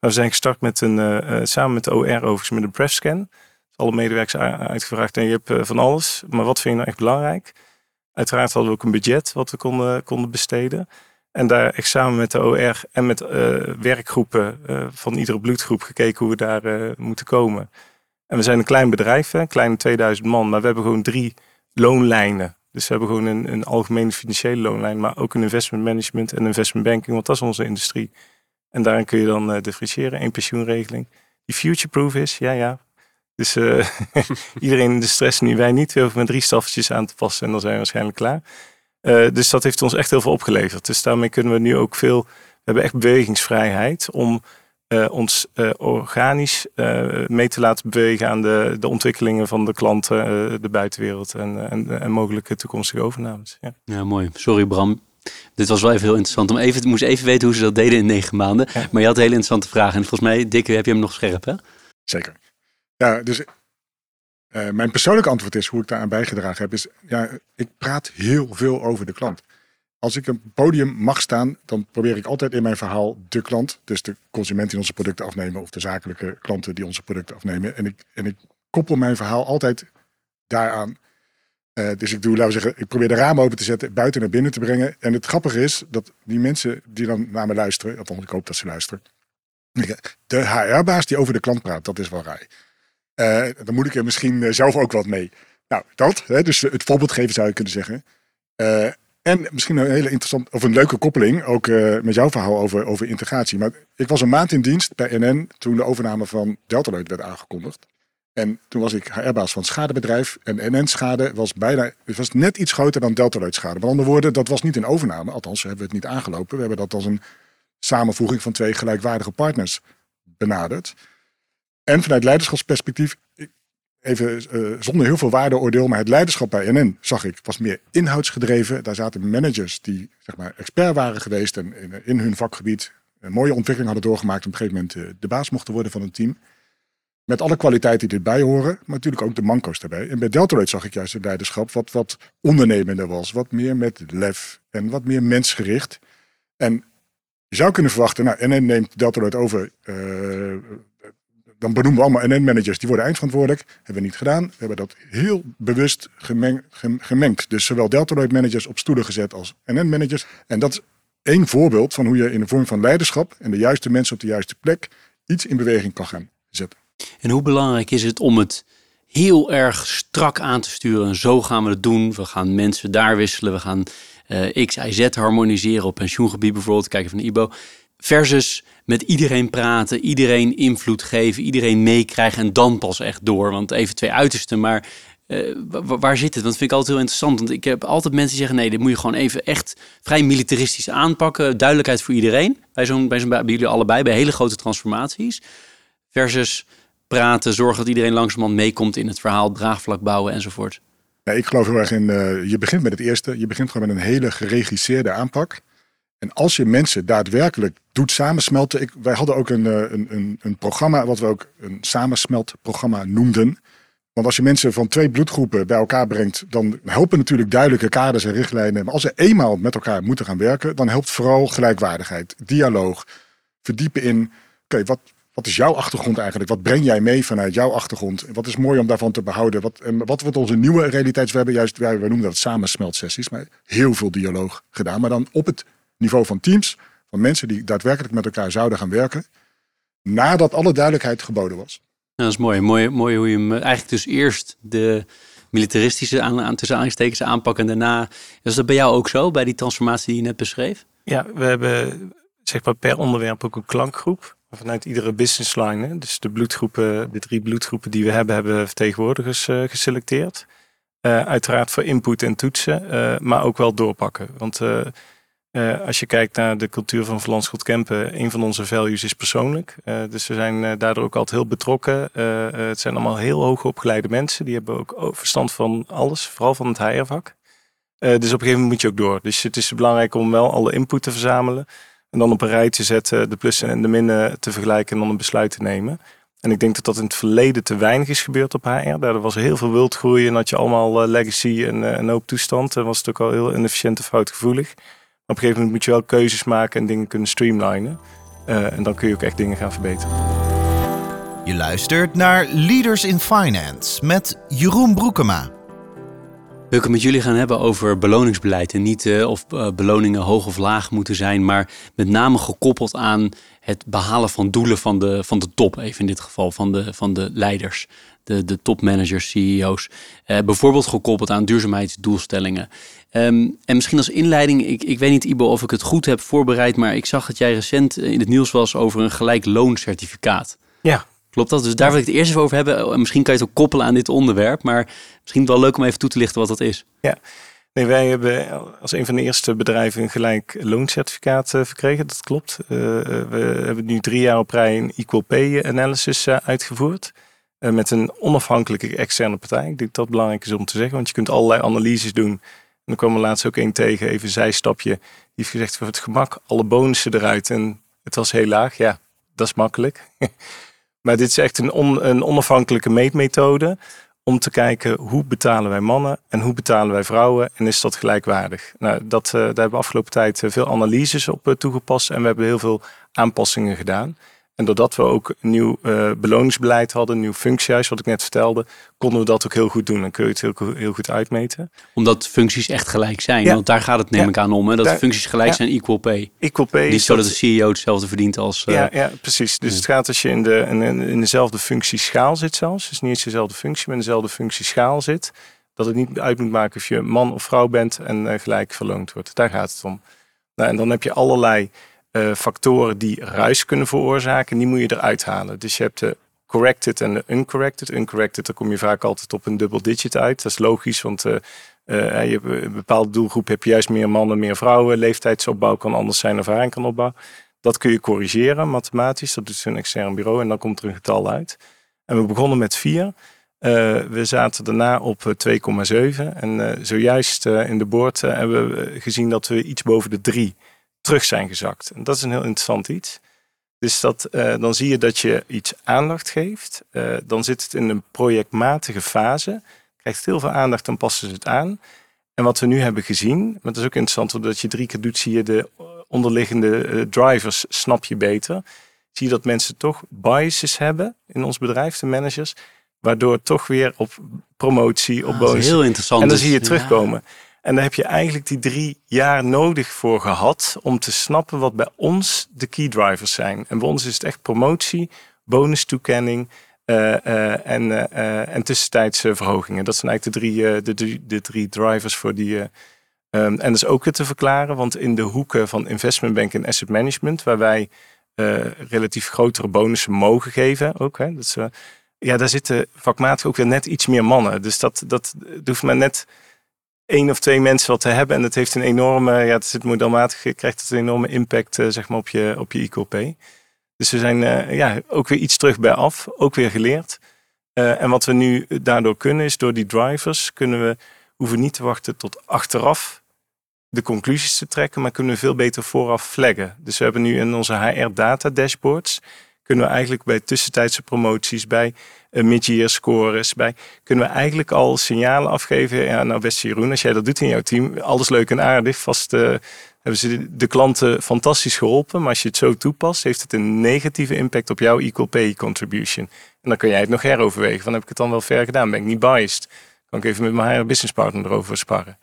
Maar we zijn gestart met een, samen met de OR overigens met een prefscan. Alle medewerkers uitgevraagd en je hebt van alles. Maar wat vind je nou echt belangrijk? Uiteraard hadden we ook een budget wat we konden, konden besteden. En daar echt samen met de OR en met uh, werkgroepen uh, van iedere bloedgroep gekeken hoe we daar uh, moeten komen. En we zijn een klein bedrijf, een kleine 2000 man, maar we hebben gewoon drie loonlijnen. Dus we hebben gewoon een, een algemene financiële loonlijn, maar ook een investment management en investment banking, want dat is onze industrie. En daarin kun je dan differentiëren. Eén pensioenregeling die future-proof is, ja ja. Dus iedereen in de stress nu, wij niet. We hoeven met drie stafjes aan te passen en dan zijn we waarschijnlijk klaar. Uh, dus dat heeft ons echt heel veel opgeleverd. Dus daarmee kunnen we nu ook veel. We hebben echt bewegingsvrijheid om uh, ons uh, organisch mee te laten bewegen aan de, de ontwikkelingen van de klanten, de buitenwereld en, en, en, mogelijke toekomstige overnames. Ja. ja, mooi. Sorry Bram. Dit was wel even heel interessant. Om even, moest even weten hoe ze dat deden in negen maanden. Maar je had een hele interessante vraag. En volgens mij, Dikke, heb je hem nog scherp, hè? Zeker. Ja, dus uh, mijn persoonlijke antwoord is, hoe ik daaraan bijgedragen heb, is ja, ik praat heel veel over de klant. Als ik een podium mag staan, dan probeer ik altijd in mijn verhaal de klant, dus de consument die onze producten afnemen of de zakelijke klanten die onze producten afnemen. En ik, en ik koppel mijn verhaal altijd daaraan. Uh, dus ik doe, laten we zeggen, ik probeer de ramen open te zetten, buiten naar binnen te brengen. En het grappige is dat die mensen die dan naar me luisteren, althans ik hoop dat ze luisteren. De HR-baas die over de klant praat, dat is wel raar. Uh, dan moet ik er misschien eh, zelf ook wat mee. Nou, dat. Hè, dus het voorbeeld geven zou je kunnen zeggen. Uh, en misschien een hele interessante, of een leuke koppeling, ook met jouw verhaal over, over integratie. Maar ik was een maand in dienst bij NN toen de overname van Deltaloid werd aangekondigd. En toen was ik HR-baas van schadebedrijf. En NN-schade was bijna, was net iets groter dan Deltaloid-schade. Met andere woorden, dat was niet een overname. Althans, hebben we het niet aangelopen. We hebben dat als een samenvoeging van twee gelijkwaardige partners benaderd. En vanuit leiderschapsperspectief, even uh, zonder heel veel waardeoordeel, maar het leiderschap bij NN zag ik was meer inhoudsgedreven. Daar zaten managers die zeg maar expert waren geweest en in, in hun vakgebied een mooie ontwikkeling hadden doorgemaakt. Op een gegeven moment uh, de baas mochten worden van een team. Met alle kwaliteiten die erbij horen, maar natuurlijk ook de manco's daarbij. En bij Deltaloid zag ik juist het leiderschap wat, wat ondernemender was. Wat meer met lef en wat meer mensgericht. En Je zou kunnen verwachten, nou, NN neemt Deltaloid over. Uh, dan benoemen we allemaal NN-managers, die worden eindverantwoordelijk. Hebben we niet gedaan. We hebben dat heel bewust gemeng, gemengd. Dus zowel Deltaloid-managers op stoelen gezet als NN-managers. En dat is één voorbeeld van hoe je in de vorm van leiderschap en de juiste mensen op de juiste plek iets in beweging kan gaan zetten. En hoe belangrijk is het om het heel erg strak aan te sturen? zo gaan we het doen. We gaan mensen daar wisselen. We gaan uh, X, Y, Z harmoniseren op pensioengebied bijvoorbeeld. Kijken van de IBO. Versus met iedereen praten, iedereen invloed geven, iedereen meekrijgen en dan pas echt door. Want even twee uitersten, maar uh, waar zit het? Dat vind ik altijd heel interessant. Want ik heb altijd mensen die zeggen: nee, dit moet je gewoon even echt vrij militaristisch aanpakken. Duidelijkheid voor iedereen. Bij zo'n, bij, zo'n, bij jullie allebei, bij hele grote transformaties. Versus praten, zorgen dat iedereen langzamerhand meekomt in het verhaal, draagvlak bouwen enzovoort. Ja, ik geloof heel erg in, uh, je begint met het eerste. Je begint gewoon met een hele geregisseerde aanpak. En als je mensen daadwerkelijk doet samensmelten. Wij hadden ook een, eh, een, een, een programma, wat we ook een samensmeltprogramma noemden. Want als je mensen van twee bloedgroepen bij elkaar brengt, dan helpen natuurlijk duidelijke kaders en richtlijnen. Maar als ze eenmaal met elkaar moeten gaan werken, dan helpt vooral gelijkwaardigheid, dialoog, verdiepen in, oké, wat, wat is jouw achtergrond eigenlijk? Wat breng jij mee vanuit jouw achtergrond? Wat is mooi om daarvan te behouden? Wat, en wat wordt onze nieuwe realiteit? We juist, wij, wij noemen dat samensmeltsessies, maar heel veel dialoog gedaan. Maar dan op het niveau van teams, van mensen die daadwerkelijk met elkaar zouden gaan werken, nadat alle duidelijkheid geboden was. dat is mooi. mooi. Mooi hoe je hem eigenlijk dus eerst de militaristische aan, aan tussen aanstekens aanpakken en daarna. Is dat bij jou ook zo, bij die transformatie die je net beschreef? Ja, we hebben zeg maar per onderwerp ook een klankgroep. Vanuit iedere business line, dus de bloedgroepen, de drie bloedgroepen die we hebben, hebben vertegenwoordigers uh, geselecteerd. Uh, uiteraard voor input en toetsen, uh, maar ook wel doorpakken. Want uh, als je kijkt naar de cultuur van Verlandschot Kempen, een van onze values is persoonlijk. Uh, dus we zijn uh, daardoor ook altijd heel betrokken. het zijn allemaal heel hoog opgeleide mensen. Die hebben ook verstand van alles, vooral van het HR-vak. dus op een gegeven moment moet je ook door. Dus het is belangrijk om wel alle input te verzamelen. En dan op een rij te zetten, de plussen en de minnen te vergelijken en dan een besluit te nemen. En ik denk dat dat in het verleden te weinig is gebeurd op HR. Daar was heel veel wildgroei en had je allemaal legacy en een hoop toestand. En was het ook al heel inefficiënt en foutgevoelig een gegeven moment moet je wel keuzes maken en dingen kunnen streamlinen. Uh, en dan kun je ook echt dingen gaan verbeteren. Je luistert naar Leaders in Finance met Jeroen Broekema. Wil ik het met jullie gaan hebben over beloningsbeleid. En niet uh, of uh, beloningen hoog of laag moeten zijn, maar met name gekoppeld aan het behalen van doelen van de, van de top, even in dit geval, van de, van de leiders, de, de topmanagers, CEO's. Uh, bijvoorbeeld gekoppeld aan duurzaamheidsdoelstellingen. Um, en misschien als inleiding, ik, ik weet niet Ibo of ik het goed heb voorbereid, maar ik zag dat jij recent in het nieuws was over een gelijk looncertificaat. Ja. Klopt dat? Dus daar wil ik het eerst even over hebben. Misschien kan je het ook koppelen aan dit onderwerp, maar misschien wel leuk om even toe te lichten wat dat is. Ja. Nee, wij hebben als een van de eerste bedrijven een gelijk looncertificaat uh, verkregen. Dat klopt. Uh, we hebben nu drie jaar op rij een equal pay analysis uitgevoerd. Met een onafhankelijke externe partij. Ik denk dat dat belangrijk is om te zeggen. Want je kunt allerlei analyses doen dan kwam er laatst ook één tegen, even een zijstapje. Die heeft gezegd voor het gemak, alle bonussen eruit. En het was heel laag. Ja, dat is makkelijk. maar dit is echt een, een onafhankelijke meetmethode om te kijken hoe betalen wij mannen en hoe betalen wij vrouwen en is dat gelijkwaardig. Nou, dat, uh, daar hebben we afgelopen tijd eh, veel analyses op toegepast en we hebben heel veel aanpassingen gedaan. En doordat we ook een nieuw uh, beloningsbeleid hadden, een nieuw functiehuis, wat ik net vertelde, konden we dat ook heel goed doen. Dan kun je het heel, heel goed uitmeten. Omdat functies echt gelijk zijn. Want daar gaat het neem ik aan om. Hè? Dat daar, functies gelijk zijn, equal pay. Equal pay. Niet zo dat de CEO hetzelfde verdient als... Uh, ja, ja, precies. Dus het gaat als je in, de, in, in dezelfde functieschaal zit zelfs. Dus niet eens dezelfde functie, maar in dezelfde functieschaal zit. Dat het niet uit moet maken of je man of vrouw bent en uh, gelijk verloond wordt. Daar gaat het om. Nou, en dan heb je allerlei uh, factoren die ruis kunnen veroorzaken, die moet je eruit halen. Dus je hebt de corrected en de uncorrected. Uncorrected, daar kom je vaak altijd op een dubbel digit uit. Dat is logisch, want uh, uh, je een bepaalde doelgroep heb je juist meer mannen, meer vrouwen. Leeftijdsopbouw kan anders zijn, ervaring kan opbouwen. Dat kun je corrigeren mathematisch. Dat doet een extern bureau en dan komt er een getal uit. En we begonnen met 4. Uh, we zaten daarna op 2,7. En zojuist in de boord hebben we gezien dat we iets boven de 3 terug zijn gezakt. En dat is een heel interessant iets. Dus dat, uh, dan zie je dat je iets aandacht geeft. Uh, dan zit het in een projectmatige fase. Krijgt heel veel aandacht, dan passen ze het aan. En wat we nu hebben gezien, maar dat is ook interessant, omdat je drie keer doet, zie je de onderliggende eh, drivers snap je beter. Zie je dat mensen toch biases hebben in ons bedrijf, de managers. Waardoor toch weer op promotie, op Ah, bonus. heel interessant. En dan Dus, zie je ja. En daar heb je eigenlijk die drie jaar nodig voor gehad om te snappen wat bij ons de key drivers zijn. En bij ons is het echt promotie, bonustoekenning eh, eh, en, eh, en tussentijdse verhogingen. Dat zijn eigenlijk de drie, de, de drie drivers voor die. ehm, en dat is ook te verklaren, want in de hoeken van investment bank en asset management, waar wij relatief grotere bonussen mogen geven, ook, hè, dat is, ja, daar zitten vakmatig ook weer net iets meer mannen. Dus dat, dat, dat hoeft maar net één of twee mensen wat te hebben. En dat heeft een enorme, ja, het zit modelmatig, krijgt het een enorme impact eh, zeg maar op je, op je IQP. Dus we zijn eh, ja, ook weer iets terug bij af, ook weer geleerd. Eh, en wat we nu daardoor kunnen is door die drivers kunnen we, hoeven niet te wachten tot achteraf de conclusies te trekken, maar kunnen we veel beter vooraf flaggen. Dus we hebben nu in onze HR data dashboards, kunnen we eigenlijk bij tussentijdse promoties, bij eh, mid-year scores, bij, kunnen we eigenlijk al signalen afgeven. Ja, nou beste Jeroen, als jij dat doet in jouw team, alles leuk en aardig, vast eh, hebben ze de, klanten fantastisch geholpen, maar als je het zo toepast, heeft het een negatieve impact op jouw equal pay contribution. En dan kun jij het nog heroverwegen, van heb ik het dan wel ver gedaan, ben ik niet biased? Kan ik even met mijn HR business partner erover sparren.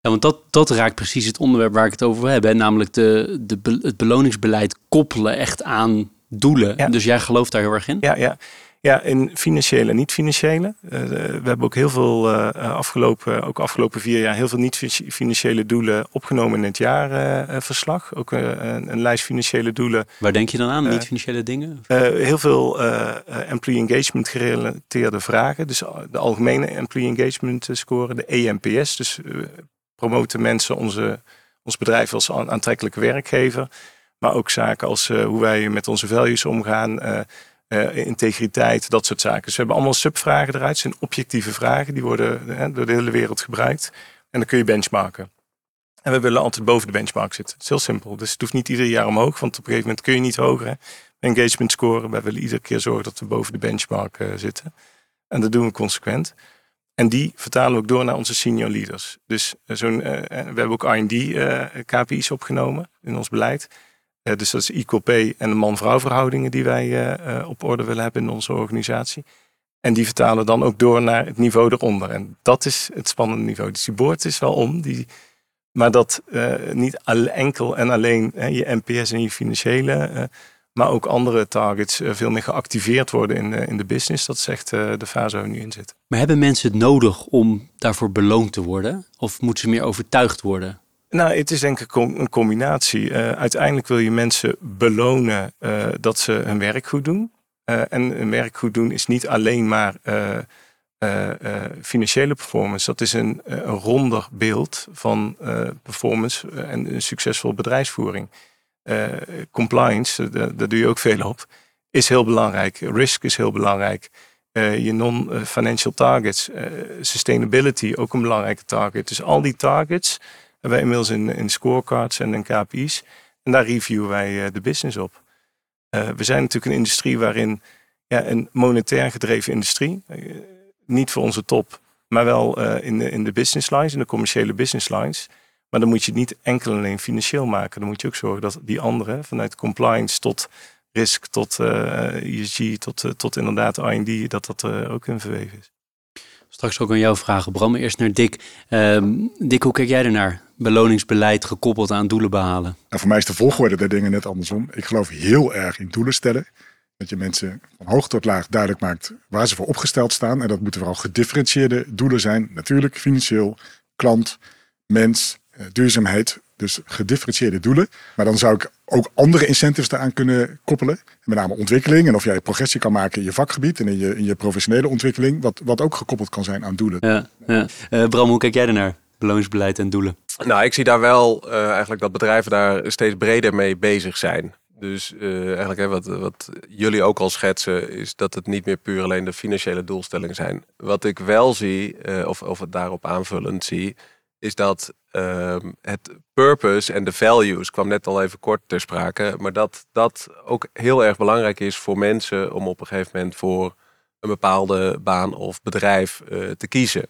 Ja, want dat, dat raakt precies het onderwerp waar ik het over hè. Namelijk de, de, het beloningsbeleid koppelen echt aan doelen. Ja. Dus jij gelooft daar heel erg in? Ja, ja. ja in financiële en niet-financiële. Eh, we hebben ook heel veel eh, afgelopen, ook afgelopen vier jaar, heel veel niet-financiële doelen opgenomen in het jaarverslag. ook eh, een, een lijst financiële doelen. Waar denk je dan aan? Eh, Niet-financiële dingen? Eh, heel veel eh, eh, employee engagement gerelateerde vragen. Dus de algemene employee engagement score, de EMPS. Dus eh, promoten mensen onze, ons bedrijf als aan- aantrekkelijke werkgever. Maar ook zaken als eh, hoe wij met onze values omgaan, eh, eh, integriteit, dat soort zaken. Dus we hebben allemaal subvragen eruit. Het zijn objectieve vragen, die worden door de hele wereld gebruikt. En dan kun je benchmarken. En we willen altijd boven de benchmark zitten. Het is heel simpel. Dus het hoeft niet ieder jaar omhoog, want op een gegeven moment kun je niet hoger. Engagement scoren. Wij willen iedere keer zorgen dat we boven de benchmark zitten. En dat doen we consequent. En die vertalen we ook door naar onze senior leaders. Dus zo'n, we hebben ook R&D-KPI's opgenomen in ons beleid. Eh, dus dat is equal pay en de man-vrouw verhoudingen die wij eh, eh, op orde willen hebben in onze organisatie. En die vertalen dan ook door naar het niveau eronder. En dat is het spannende niveau. Dus die boord is wel om. Die, maar dat niet enkel en alleen hè, je NPS en je financiële, maar ook andere targets veel meer geactiveerd worden in, in de business. Dat is echt de fase waar we nu in zitten. Maar hebben mensen het nodig om daarvoor beloond te worden? Of moeten ze meer overtuigd worden? Nou, het is denk ik een combinatie. Eh, uiteindelijk wil je mensen belonen eh, dat ze hun werk goed doen. Eh, en hun werk goed doen is niet alleen maar financiële performance. Dat is een, een ronder beeld van performance en een succesvolle bedrijfsvoering. Compliance, daar, doe je ook veel op, is heel belangrijk. Risk is heel belangrijk. Je non-financial targets, eh, sustainability ook een belangrijke target. Dus al die targets hebben wij inmiddels in, scorecards en in KPI's. En daar reviewen wij eh, de business op. Eh, we zijn natuurlijk een industrie waarin ja, een monetair gedreven industrie, eh, niet voor onze top, maar wel in, de, in de business lines, in de commerciële business lines. Maar dan moet je het niet enkel en alleen financieel maken. Dan moet je ook zorgen dat die anderen, vanuit compliance tot risk, tot ESG, tot, eh, tot inderdaad R&D, dat dat ook in verweven is. Straks ook aan jou vragen, Bram. Eerst naar Dick. Ehm, Dick, hoe kijk jij ernaar? Beloningsbeleid gekoppeld aan doelen behalen. Nou, voor mij is de volgorde der dingen net andersom. Ik geloof heel erg in doelen stellen. Dat je mensen van hoog tot laag duidelijk maakt waar ze voor opgesteld staan. En dat moeten vooral gedifferentieerde doelen zijn. Natuurlijk financieel, klant, mens, eh, duurzaamheid. Dus gedifferentieerde doelen. Maar dan zou ik ook andere incentives daaraan kunnen koppelen. Met name ontwikkeling en of jij progressie kan maken in je vakgebied en in je, in je professionele ontwikkeling. Wat, wat ook gekoppeld kan zijn aan doelen. Ja, ja. Eh, Bram, hoe kijk jij ernaar? Beloningsbeleid en doelen. Nou, ik zie daar wel eh, eigenlijk dat bedrijven daar steeds breder mee bezig zijn. Dus eh, eigenlijk hè, wat, wat jullie ook al schetsen, is dat het niet meer puur alleen de financiële doelstellingen zijn. Wat ik wel zie, eh, of, of het daarop aanvullend zie, is dat ehm, het purpose en de values, kwam net al even kort ter sprake, maar dat dat ook heel erg belangrijk is voor mensen om op een gegeven moment voor een bepaalde baan of bedrijf te kiezen.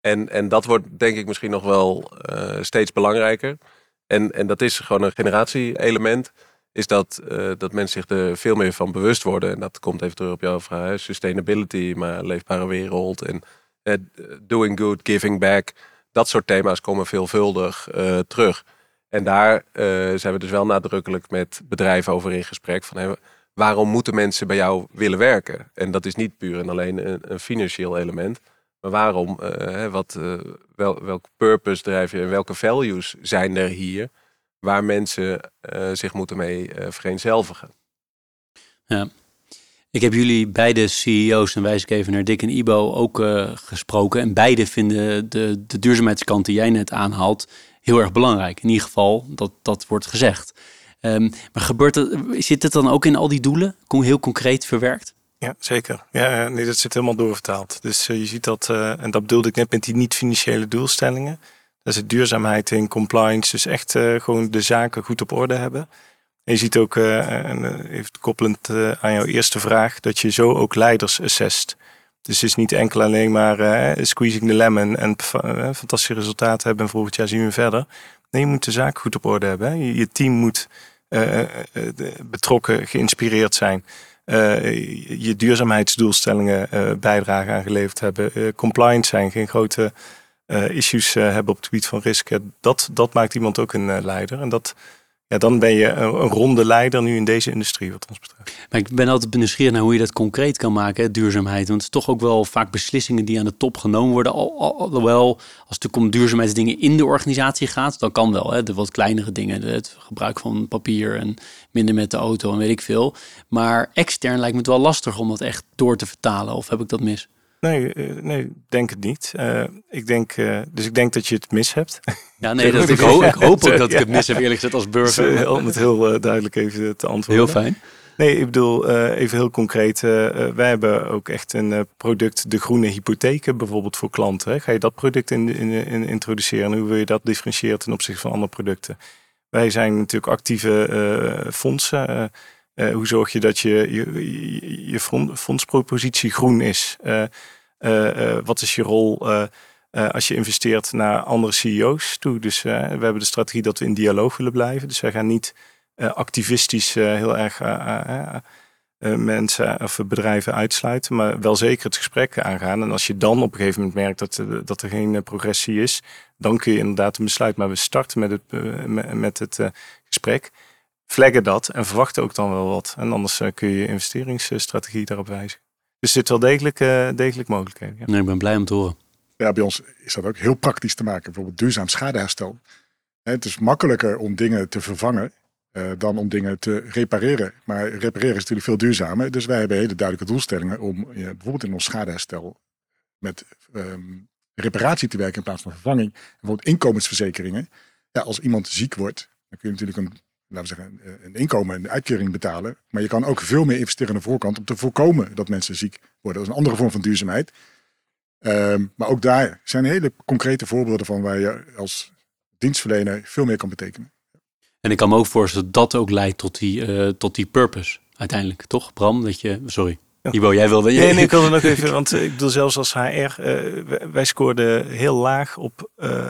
En, en dat wordt denk ik misschien nog wel eh, steeds belangrijker. En, en dat is gewoon een generatie-element. Is dat, uh, dat mensen zich er veel meer van bewust worden. En dat komt even terug op jouw vraag. Sustainability, maar leefbare wereld. En doing good, giving back. Dat soort thema's komen veelvuldig uh, terug. En daar zijn we dus wel nadrukkelijk met bedrijven over in gesprek. Van, waarom moeten mensen bij jou willen werken? En dat is niet puur en alleen een, een financieel element. Maar waarom? Uh, wat, uh, wel, welke purpose drijf je en welke values zijn er hier waar mensen uh, zich moeten mee vereenzelvigen? Ja. Ik heb jullie beide CEO's, en wijs ik even naar Dick en Ibo, ook gesproken. En beide vinden de, de duurzaamheidskant die jij net aanhaalt heel erg belangrijk. In ieder geval, dat, dat wordt gezegd. Um, maar gebeurt het, zit het dan ook in al die doelen? Heel concreet verwerkt? Ja, zeker. Ja, nee, dat zit helemaal doorvertaald. Dus uh, je ziet dat, uh, en dat bedoelde ik net met die niet-financiële doelstellingen. Dat het duurzaamheid in compliance. Dus echt uh, gewoon de zaken goed op orde hebben. En je ziet ook, en even koppelend aan jouw eerste vraag, dat je zo ook leiders assest. Dus het is niet enkel alleen maar squeezing the lemon en fantastische resultaten hebben en volgend jaar zien we verder. Nee, je moet de zaak goed op orde hebben. Je, je, team moet betrokken, geïnspireerd zijn. Uh, je duurzaamheidsdoelstellingen uh, bijdrage aangeleverd hebben, uh, compliant zijn, geen grote issues hebben op het gebied van risken. Dat, dat maakt iemand ook een leider. En dat, ja, dan ben je een, een, ronde leider nu in deze industrie, wat ons betreft. Maar ik ben altijd nieuwsgierig naar hoe je dat concreet kan maken, duurzaamheid. Want het is toch ook wel vaak beslissingen die aan de top genomen worden. Al, alhoewel, als het om duurzaamheidsdingen in de organisatie gaat, dan kan wel. Hè, de wat kleinere dingen, het gebruik van papier en minder met de auto en weet ik veel. Maar extern lijkt me het wel lastig om dat echt door te vertalen. Of heb ik dat mis? Nee, uh, nee, denk het niet. Uh, ik denk, uh, dus ik denk dat je het mis hebt. Ja, nee, dat, ik, hoop, ik hoop ook dat ik het mis heb, eerlijk gezegd, als burger. Om het heel duidelijk even te antwoorden. Heel fijn. Nee, ik bedoel, even heel concreet. wij hebben ook echt een product, de groene hypotheken bijvoorbeeld voor klanten. Hè. Ga je dat product in, in, in, introduceren? Hoe wil je dat differentiëren ten opzichte van andere producten? Wij zijn natuurlijk actieve fondsen. Uh, hoe zorg je dat je, je, fondspropositie groen is? Uh, uh, wat is je rol als je investeert naar andere CEO's toe? Dus we hebben de strategie dat we in dialoog willen blijven. Dus wij gaan niet activistisch heel erg mensen of bedrijven uitsluiten, maar wel zeker het gesprek aangaan. En als je dan op een gegeven moment merkt dat, dat er geen progressie is, dan kun je inderdaad een besluit. Maar we starten met het, met het gesprek flaggen dat en verwachten ook dan wel wat. En anders eh, kun je je investeringsstrategie daarop wijzen. Dus er zit wel degelijk, uh, degelijk mogelijkheden. Ja. Nee, ik ben blij om te horen. Ja, bij ons is dat ook heel praktisch te maken. Bijvoorbeeld duurzaam schadeherstel. Het is makkelijker om dingen te vervangen uh, dan om dingen te repareren. Maar repareren is natuurlijk veel duurzamer. Dus wij hebben hele duidelijke doelstellingen om bijvoorbeeld in ons schadeherstel met um, reparatie te werken in plaats van vervanging. Bijvoorbeeld inkomensverzekeringen. Ja, als iemand ziek wordt, dan kun je natuurlijk een laten we zeggen, een inkomen en een uitkering betalen. Maar je kan ook veel meer investeren aan de voorkant om te voorkomen dat mensen ziek worden. Dat is een andere vorm van duurzaamheid. Um, maar ook daar zijn hele concrete voorbeelden van waar je als dienstverlener veel meer kan betekenen. En ik kan me ook voorstellen dat dat ook leidt tot die, uh, tot die purpose uiteindelijk, toch Bram? Dat je, sorry. Ibo, jij wilde... Nee, nee, ik wilde nog even, want ik bedoel zelfs als HR, uh, wij scoorden heel laag op uh,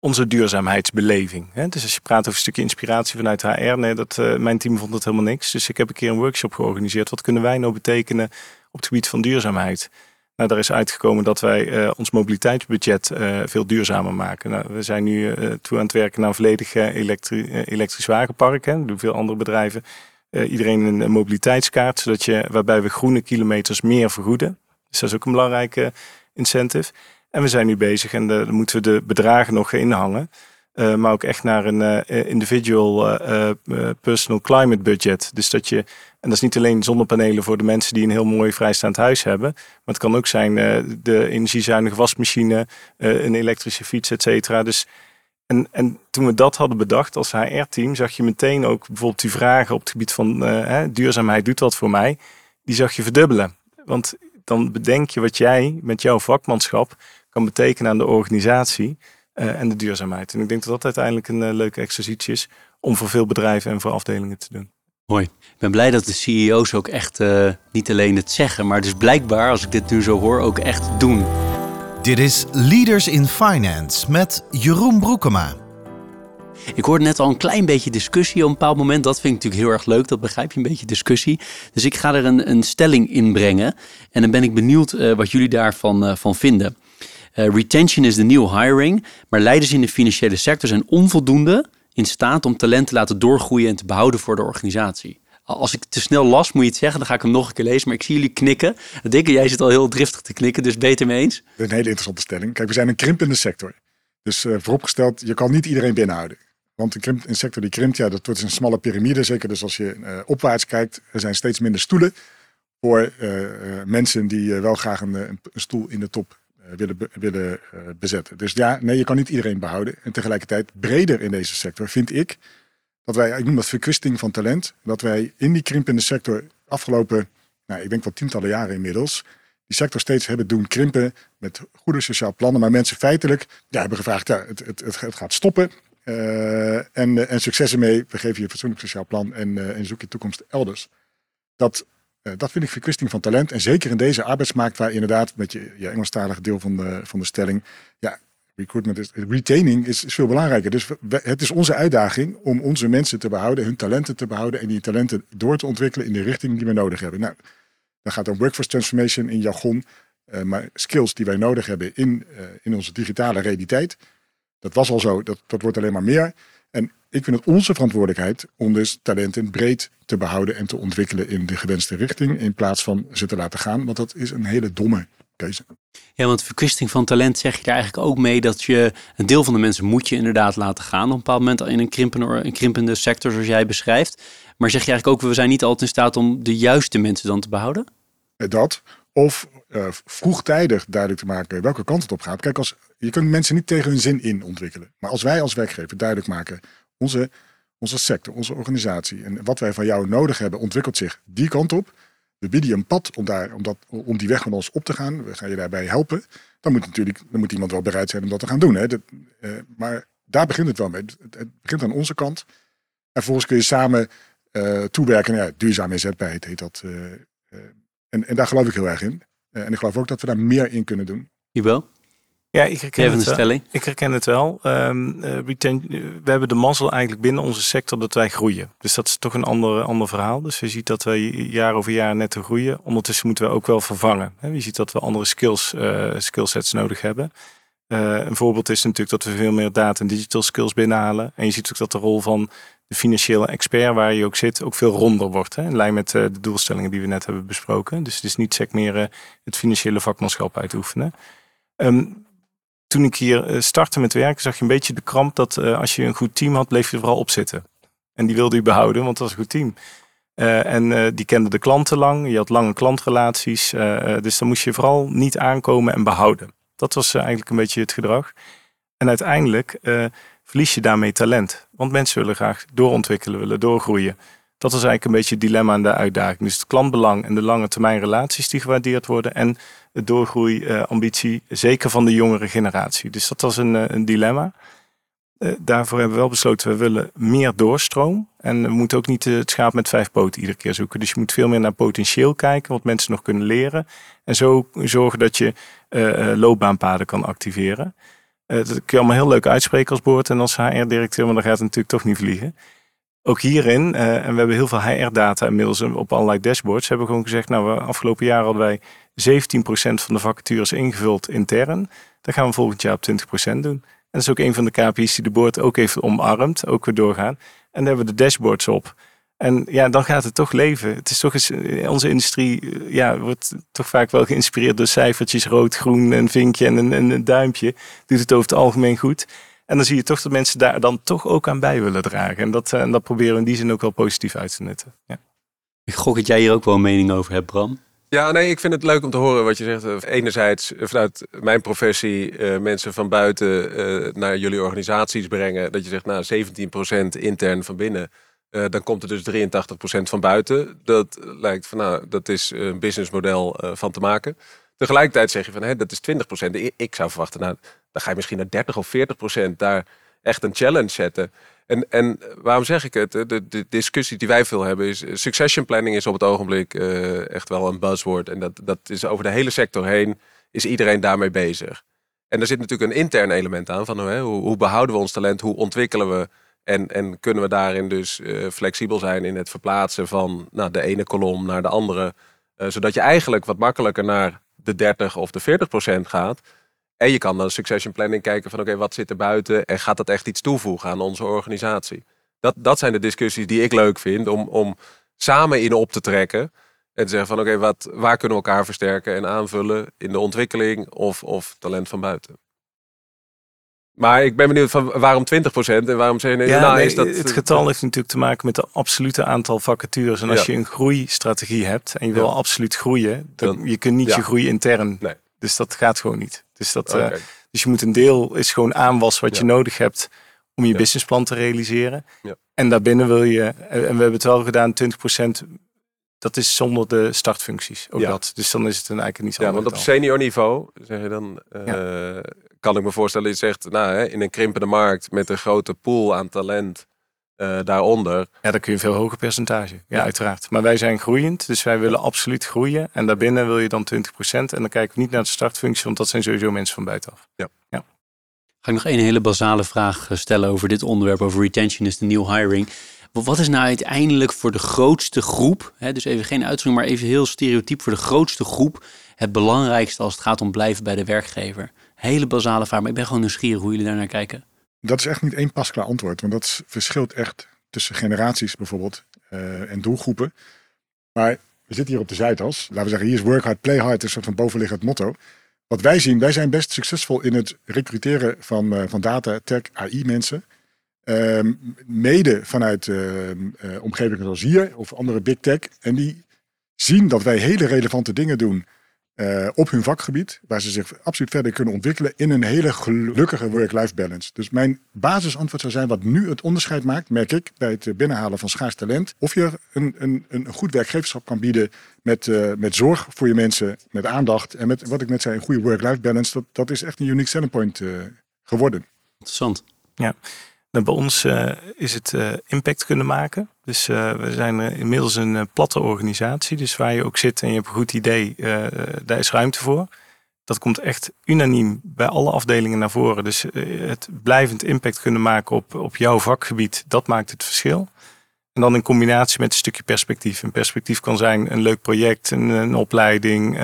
onze duurzaamheidsbeleving. Hè? Dus als je praat over een stukje inspiratie vanuit HR, nee, dat, uh, mijn team vond het helemaal niks. Dus ik heb een keer een workshop georganiseerd. Wat kunnen wij nou betekenen op het gebied van duurzaamheid? Nou, daar is uitgekomen dat wij uh, ons mobiliteitsbudget uh, veel duurzamer maken. Nou, we zijn nu toe aan het werken naar een volledig elektri elektrisch wagenpark. Hè. Dat doen veel andere bedrijven. iedereen een mobiliteitskaart, zodat je, waarbij we groene kilometers meer vergoeden. Dus dat is ook een belangrijke incentive. En we zijn nu bezig en dan moeten we de bedragen nog inhangen. Uh, maar ook echt naar een uh, individual personal climate budget. Dus dat je, en dat is niet alleen zonnepanelen voor de mensen die een heel mooi vrijstaand huis hebben. Maar het kan ook zijn de energiezuinige wasmachine, een elektrische fiets, et cetera. Dus, en, en toen we dat hadden bedacht als HR-team, zag je meteen ook bijvoorbeeld die vragen op het gebied van hè, duurzaamheid doet wat voor mij. Die zag je verdubbelen. Want dan bedenk je wat jij met jouw vakmanschap kan betekenen aan de organisatie uh, en de duurzaamheid. En ik denk dat dat uiteindelijk een uh, leuke exercitie is om voor veel bedrijven en voor afdelingen te doen. Mooi. Ik ben blij dat de CEO's ook echt uh, niet alleen het zeggen, maar dus blijkbaar, als ik dit nu zo hoor, ook echt doen. Dit is Leaders in Finance met Jeroen Broekema. Ik hoorde net al een klein beetje discussie op een bepaald moment. Dat vind ik natuurlijk heel erg leuk. Dat begrijp je een beetje discussie. Dus ik ga er een, een stelling in brengen. En dan ben ik benieuwd uh, wat jullie daarvan uh, van vinden. Uh, retention is the new hiring. Maar leiders in de financiële sector zijn onvoldoende in staat om talent te laten doorgroeien en te behouden voor de organisatie. Als ik te snel las, moet je het zeggen. Dan ga ik hem nog een keer lezen. Maar ik zie jullie knikken. Dikke, jij zit al heel driftig te knikken. Dus beter mee eens. Een hele interessante stelling. Kijk, we zijn een krimpende sector. Dus uh, vooropgesteld, je kan niet iedereen binnenhouden. Want een, sector die krimpt, ja, dat wordt een smalle piramide. Zeker dus als je uh, opwaarts kijkt. Er zijn steeds minder stoelen voor mensen die wel graag een, een, stoel in de top willen, willen bezetten. Dus ja, nee, je kan niet iedereen behouden. En tegelijkertijd breder in deze sector vind ik dat wij, ik noem dat verkwisting van talent, dat wij in die krimpende sector afgelopen, nou, ik denk wel tientallen jaren inmiddels, die sector steeds hebben doen krimpen met goede sociaal plannen, maar mensen feitelijk ja, hebben gevraagd, ja, het, het, het gaat stoppen. Uh, en, en succes ermee, we geven je een fatsoenlijk sociaal plan en, en zoek je toekomst elders. Dat, uh, dat vind ik verkwisting van talent. En zeker in deze arbeidsmarkt, waar inderdaad, met je, je Engelstalige deel van de, van de stelling, ja, recruitment is, retaining is, veel belangrijker. Dus het is onze uitdaging om onze mensen te behouden, hun talenten te behouden en die talenten door te ontwikkelen in de richting die we nodig hebben. Nou, dan gaat dan workforce transformation in jargon, uh, maar skills die wij nodig hebben in, uh, in onze digitale realiteit. Dat was al zo, dat, dat wordt alleen maar meer. En ik vind het onze verantwoordelijkheid om dus talenten breed te behouden en te ontwikkelen in de gewenste richting, in plaats van ze te laten gaan, want dat is een hele domme keuze. Ja, want verkwisting van talent zeg je daar eigenlijk ook mee dat je een deel van de mensen moet je inderdaad laten gaan op een bepaald moment in een krimpende, een krimpende sector zoals jij beschrijft. Maar zeg je eigenlijk ook, we zijn niet altijd in staat om de juiste mensen dan te behouden? Dat. Of uh, vroegtijdig duidelijk te maken welke kant het op gaat. Kijk, als, je kunt mensen niet tegen hun zin in ontwikkelen. Maar als wij als werkgever duidelijk maken, onze, onze sector, onze organisatie en wat wij van jou nodig hebben, ontwikkelt zich die kant op we bieden je een pad om, daar, om, dat, om die weg met ons op te gaan. We gaan je daarbij helpen. Dan moet, natuurlijk, dan moet iemand wel bereid zijn om dat te gaan doen. Hè. Dat, uh, maar daar begint het wel mee. Het, begint aan onze kant. En vervolgens kun je samen uh, toewerken. Ja, duurzame inzetbaarheid heet dat. Uh, en, en daar geloof ik heel erg in. en ik geloof ook dat we daar meer in kunnen doen. Jawel. Ja, ik herken, het wel. ik herken het wel. Um, uh, we hebben de mazzel eigenlijk binnen onze sector dat wij groeien. Dus dat is toch een ander, ander verhaal. Dus je ziet dat wij jaar over jaar net groeien. Ondertussen moeten we ook wel vervangen. Je ziet dat we andere skills, uh, skillsets nodig hebben. Uh, een voorbeeld is natuurlijk dat we veel meer data en digital skills binnenhalen. En je ziet ook dat de rol van de financiële expert waar je ook zit, ook veel ronder wordt. Hè? In lijn met de doelstellingen die we net hebben besproken. Dus het is niet sec meer het financiële vakmanschap uitoefenen. Um, toen ik hier eh, startte met werken, zag je een beetje de kramp dat uh, als je een goed team had, bleef je er vooral op zitten. En die wilde u behouden, want het was een goed team. Uh, en die kende de klanten lang, je had lange klantrelaties. dus dan moest je vooral niet aankomen en behouden. Dat was eigenlijk een beetje het gedrag. En uiteindelijk verlies je daarmee talent. Want mensen willen graag doorontwikkelen, willen doorgroeien. Dat was eigenlijk een beetje het dilemma en de uitdaging. Dus het klantbelang en de lange termijn relaties die gewaardeerd worden. En de doorgroeiambitie, zeker van de jongere generatie. Dus dat was een, eh, een dilemma. Uh, daarvoor hebben we wel besloten, we willen meer doorstroom. En we moeten ook niet het schaap met vijf poten iedere keer zoeken. Dus je moet veel meer naar potentieel kijken, wat mensen nog kunnen leren. En zo zorgen dat je loopbaanpaden kan activeren. dat kun je allemaal heel leuk uitspreken als boord en als HR-directeur, maar dan gaat het natuurlijk toch niet vliegen ook hierin, uh, en we hebben heel veel HR-data inmiddels op allerlei dashboards, hebben we gewoon gezegd, nou, we, afgelopen jaar hadden wij 17% van de vacatures ingevuld intern. Dat gaan we volgend jaar op 20% doen. En dat is ook een van de KPI's die de board ook heeft omarmd, ook weer doorgaan. En daar hebben we de dashboards op. En ja, dan gaat het toch leven. Het is toch eens, eh, onze industrie eh, ja, wordt toch vaak wel geïnspireerd door cijfertjes, rood, groen, een vinkje en een, een duimpje. Doet het over het algemeen goed. En dan zie je toch dat mensen daar dan toch ook aan bij willen dragen. En dat, eh, en dat proberen we in die zin ook wel positief uit te netten. Ja. Ik gok dat jij hier ook wel een mening over hebt, Bram. Ja, nee, ik vind het leuk om te horen wat je zegt. Eh, enerzijds eh, vanuit mijn professie mensen van buiten naar jullie organisaties brengen. Dat je zegt, nou, 17% intern van binnen. dan komt er dus 83% van buiten. Dat lijkt van, nou, dat is een businessmodel van te maken. Tegelijkertijd zeg je van, hé, dat is 20%. Ik zou verwachten, nou, dan ga je misschien naar 30 of 40 procent daar echt een challenge zetten. En, en waarom zeg ik het? De, discussie die wij veel hebben is... Succession planning is op het ogenblik uh, echt wel een buzzword. En dat, dat is over de hele sector heen is iedereen daarmee bezig. En er zit natuurlijk een intern element aan van hoe, hoe behouden we ons talent? Hoe ontwikkelen we En, en kunnen we daarin dus eh, flexibel zijn in het verplaatsen van nou, de ene kolom naar de andere. Eh, zodat je eigenlijk wat makkelijker naar de 30 of de 40 procent gaat. En je kan dan succession planning kijken van oké, wat zit er buiten en gaat dat echt iets toevoegen aan onze organisatie? Dat, dat zijn de discussies die ik leuk vind om, om samen in op te trekken. En te zeggen van oké, wat waar kunnen we elkaar versterken en aanvullen in de ontwikkeling of, of talent van buiten. Maar ik ben benieuwd van waarom 20% en waarom zeg je nee, Ja, nou, nee, is dat... het getal heeft natuurlijk te maken met het absolute aantal vacatures. En als Ja. je een groeistrategie hebt en je wil Ja. absoluut groeien, dan, Dan- je kunt niet je groei intern. Nee. Dus dat gaat gewoon niet. Dus, dat, eh, dus je moet een deel is gewoon aanwas wat je nodig hebt om je businessplan te realiseren. Ja. En daarbinnen wil je, en we hebben het wel gedaan, 20%, dat is zonder de startfuncties. Ook Ja. dat. Dus dan is het een eigenlijk niet zo Ja, want op senior niveau zeg je dan, eh, kan ik me voorstellen, je zegt, nou, hè, in een krimpende markt met een grote pool aan talent eh, daaronder. Ja, dan kun je een veel hoger percentage. Ja, Ja. uiteraard. Maar wij zijn groeiend, dus wij willen absoluut groeien. En daarbinnen wil je dan 20%. En dan kijken we niet naar de startfunctie, want dat zijn sowieso mensen van buitenaf. Ga ik nog één hele basale vraag eh, stellen over dit onderwerp, over retention is de new hiring. Wa- Wat is nou uiteindelijk voor de grootste groep, hè, dus even geen uitzondering, maar even heel stereotyp, voor de grootste groep het belangrijkste als het gaat om blijven bij de werkgever? Hele basale vraag, maar ik ben gewoon nieuwsgierig hoe jullie daar naar kijken. Dat is echt niet één pasklaar antwoord, want dat verschilt echt tussen generaties bijvoorbeeld eh, en doelgroepen. Maar we zitten hier op de Zuidas. Laten we zeggen, hier is work hard, play hard, is een soort van bovenliggend motto. Wat wij zien, wij zijn best succesvol in het recruteren van, eh, van data, tech, AI mensen. Ehm, mede vanuit eh, omgevingen zoals hier of andere big tech. En die zien dat wij hele relevante dingen doen eh, op hun vakgebied, waar ze zich absoluut verder kunnen ontwikkelen in een hele gelukkige work-life balance. Dus mijn basisantwoord zou zijn wat nu het onderscheid maakt, merk ik, bij het binnenhalen van schaars talent. Of je een, een, een goed werkgeverschap kan bieden met, eh, met zorg voor je mensen, met aandacht en met wat ik net zei, een goede work-life balance. Dat, dat is echt een unique selling point eh, geworden. Interessant. Nou, bij ons eh, is het eh, impact kunnen maken. Dus eh, we zijn inmiddels een platte organisatie. Dus waar je ook zit en je hebt een goed idee, daar is ruimte voor. Dat komt echt unaniem bij alle afdelingen naar voren. Dus het blijvend impact kunnen maken op, op jouw vakgebied, dat maakt het verschil. En dan in combinatie met een stukje perspectief. Een perspectief kan zijn een leuk project, een, een opleiding.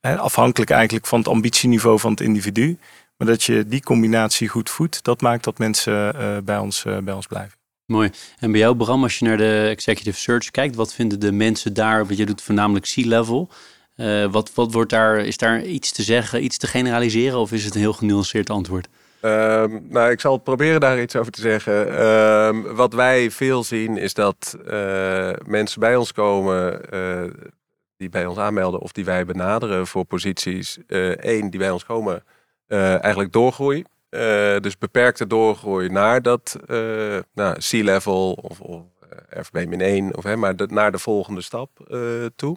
afhankelijk eigenlijk van het ambitieniveau van het individu. Maar dat je die combinatie goed voedt, dat maakt dat mensen eh, bij, ons, eh, bij ons blijven. Mooi. En bij jou, Bram, als je naar de executive search kijkt, wat vinden de mensen daar? Want je doet voornamelijk C-level. Eh, wat, wat wordt daar, is daar iets te zeggen, iets te generaliseren of is het een heel genuanceerd antwoord? Ehm, nou, ik zal proberen daar iets over te zeggen. Ehm, wat wij veel zien is dat eh, mensen bij ons komen eh, die bij ons aanmelden of die wij benaderen voor posities. Eén, die bij ons komen, eigenlijk doorgroei. Eh, dus beperkte doorgroei naar dat eh nou, C-level of, of eh, FB-1 of maar naar de volgende stap eh, toe.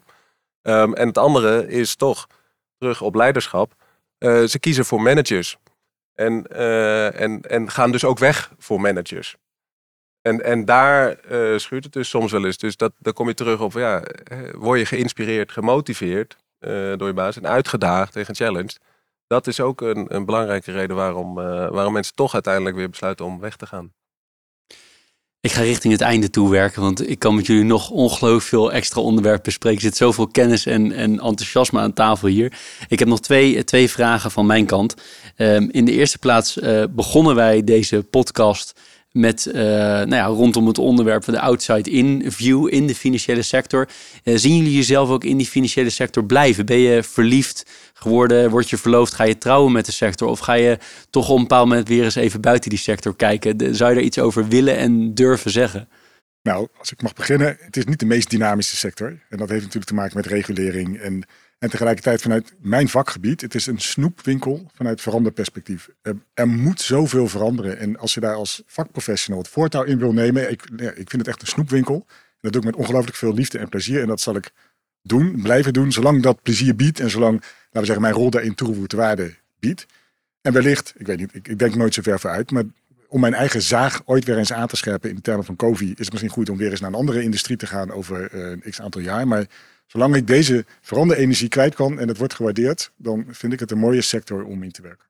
Ehm, en het andere is toch terug op leiderschap. Eh, ze kiezen voor managers. En, eh, en, en gaan dus ook weg voor managers. En, en daar eh, schuurt het dus soms wel eens. Dus dat, dan kom je terug op, ja, eh, word je geïnspireerd, gemotiveerd eh, door je baas en uitgedaagd en gechallenged. Dat is ook een, een belangrijke reden waarom, eh, waarom mensen toch uiteindelijk weer besluiten om weg te gaan. Ik ga richting het einde toe werken, want ik kan met jullie nog ongelooflijk veel extra onderwerpen bespreken. Er zit zoveel kennis en, en enthousiasme aan tafel hier. Ik heb nog twee, twee vragen van mijn kant. Ehm, in de eerste plaats eh, begonnen wij deze podcast met eh, nou ja, rondom het onderwerp van de outside-in view in de financiële sector. Eh, zien jullie jezelf ook in die financiële sector blijven? Ben je verliefd geworden? Word je verloofd? Ga je trouwen met de sector? Of ga je toch op een bepaald moment weer eens even buiten die sector kijken? Zou je er iets over willen en durven zeggen? Nou, als ik mag beginnen, het is niet de meest dynamische sector. En dat heeft natuurlijk te maken met regulering. En, en tegelijkertijd vanuit mijn vakgebied, het is een snoepwinkel vanuit veranderperspectief. Er, moet zoveel veranderen. En als je daar als vakprofessional het voortouw in wil nemen, ik, ik vind het echt een snoepwinkel. Dat doe ik met ongelooflijk veel liefde en plezier. En dat zal ik doen, blijven doen, zolang dat plezier biedt. En zolang, laten we zeggen, mijn rol daarin toegevoegde waarde biedt. En wellicht, ik weet niet, ik, ik denk nooit zo ver vooruit, maar om mijn eigen zaag ooit weer eens aan te scherpen in de termen van COVID, is het misschien goed om weer eens naar een andere industrie te gaan over eh, een x aantal jaar. Maar zolang ik deze veranderenergie kwijt kan en het wordt gewaardeerd, dan vind ik het een mooie sector om in te werken.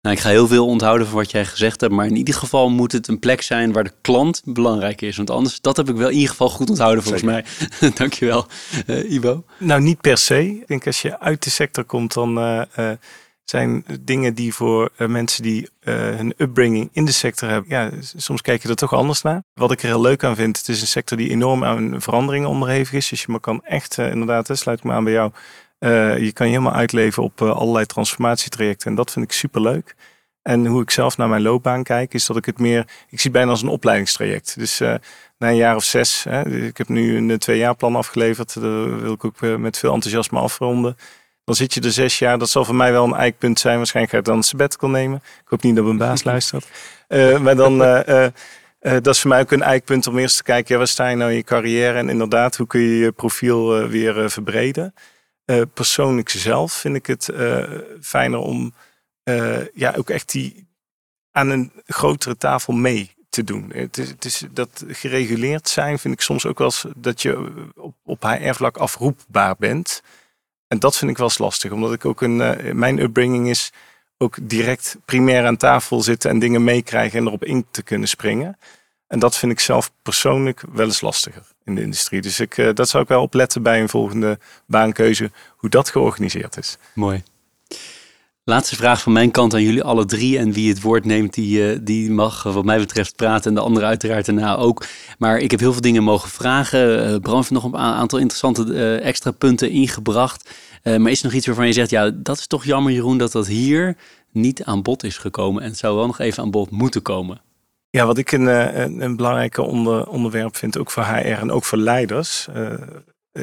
Nou, ik ga heel veel onthouden van wat jij gezegd hebt, maar in ieder geval moet het een plek zijn waar de klant belangrijk is. Want anders, dat heb ik wel in ieder geval goed onthouden volgens mij. Dankjewel, uh, Ivo. Nou, niet per se. Ik denk als je uit de sector komt, dan uh, uh, zijn dingen die voor mensen die hun upbringing in de sector hebben, ja, soms kijk je er toch anders naar. Wat ik er heel leuk aan vind, het is een sector die enorm aan veranderingen onderhevig is. Dus je kan echt, inderdaad, sluit ik me aan bij jou, uh, je kan je helemaal uitleven op uh, allerlei transformatietrajecten. En dat vind ik super leuk. En hoe ik zelf naar mijn loopbaan kijk, is dat ik het meer. Ik zie het bijna als een opleidingstraject. Dus uh, na een jaar of zes, hè, ik heb nu een tweejaarplan afgeleverd. Dat wil ik ook met veel enthousiasme afronden. Dan zit je er zes jaar. Dat zal voor mij wel een eikpunt zijn. Waarschijnlijk ga ik dan een sabbatical nemen. Ik hoop niet dat mijn baas luistert. maar dan. dat is voor mij ook een eikpunt om eerst te kijken, ja, waar sta je nou in je carrière? En inderdaad, hoe kun je je profiel weer verbreden? Uh, persoonlijk zelf vind ik het uh, fijner om uh, ja, ook echt die aan een grotere tafel mee te doen. Het is, het is, dat gereguleerd zijn vind ik soms ook wel eens dat je op, op HR-vlak afroepbaar bent. En dat vind ik wel eens lastig, omdat ik ook een, mijn upbringing is ook direct primair aan tafel zitten en dingen meekrijgen en erop in te kunnen springen. En dat vind ik zelf persoonlijk wel eens lastiger in de industrie. Dus ik, uh, dat zou ik wel opletten bij een volgende baankeuze, hoe dat georganiseerd is. Mooi. Laatste vraag van mijn kant aan jullie alle drie. En wie het woord neemt, die, uh, die mag wat mij betreft praten. En de andere uiteraard daarna ook. Maar ik heb heel veel dingen mogen vragen. Uh, Bram heeft nog een aantal interessante extra punten ingebracht. maar is er nog iets waarvan je zegt, ja, dat is toch jammer Jeroen dat dat hier niet aan bod is gekomen. En het zou wel nog even aan bod moeten komen. Ja, wat ik een, eh, een, een belangrijk onder, onderwerp vind, ook voor HR en ook voor leiders,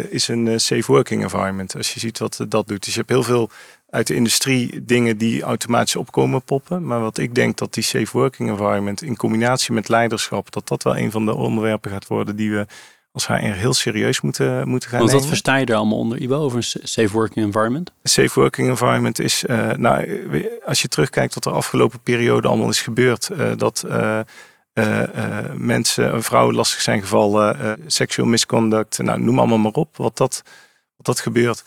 is een safe working environment. Als je ziet wat dat doet. Dus je hebt heel veel uit de industrie dingen die automatisch opkomen poppen. Maar wat ik denk dat die safe working environment in combinatie met leiderschap, dat dat wel een van de onderwerpen gaat worden die we als HR heel serieus moeten, moeten gaan Want wat versta je er allemaal onder, Ibo, over een safe working environment? Een safe working environment is, uh, nou, als je terugkijkt wat er afgelopen periode allemaal is gebeurd, uh, dat uh, mensen, vrouwen lastig zijn gevallen, seksueel misconduct, nou, noem allemaal maar op, wat dat, wat dat gebeurt.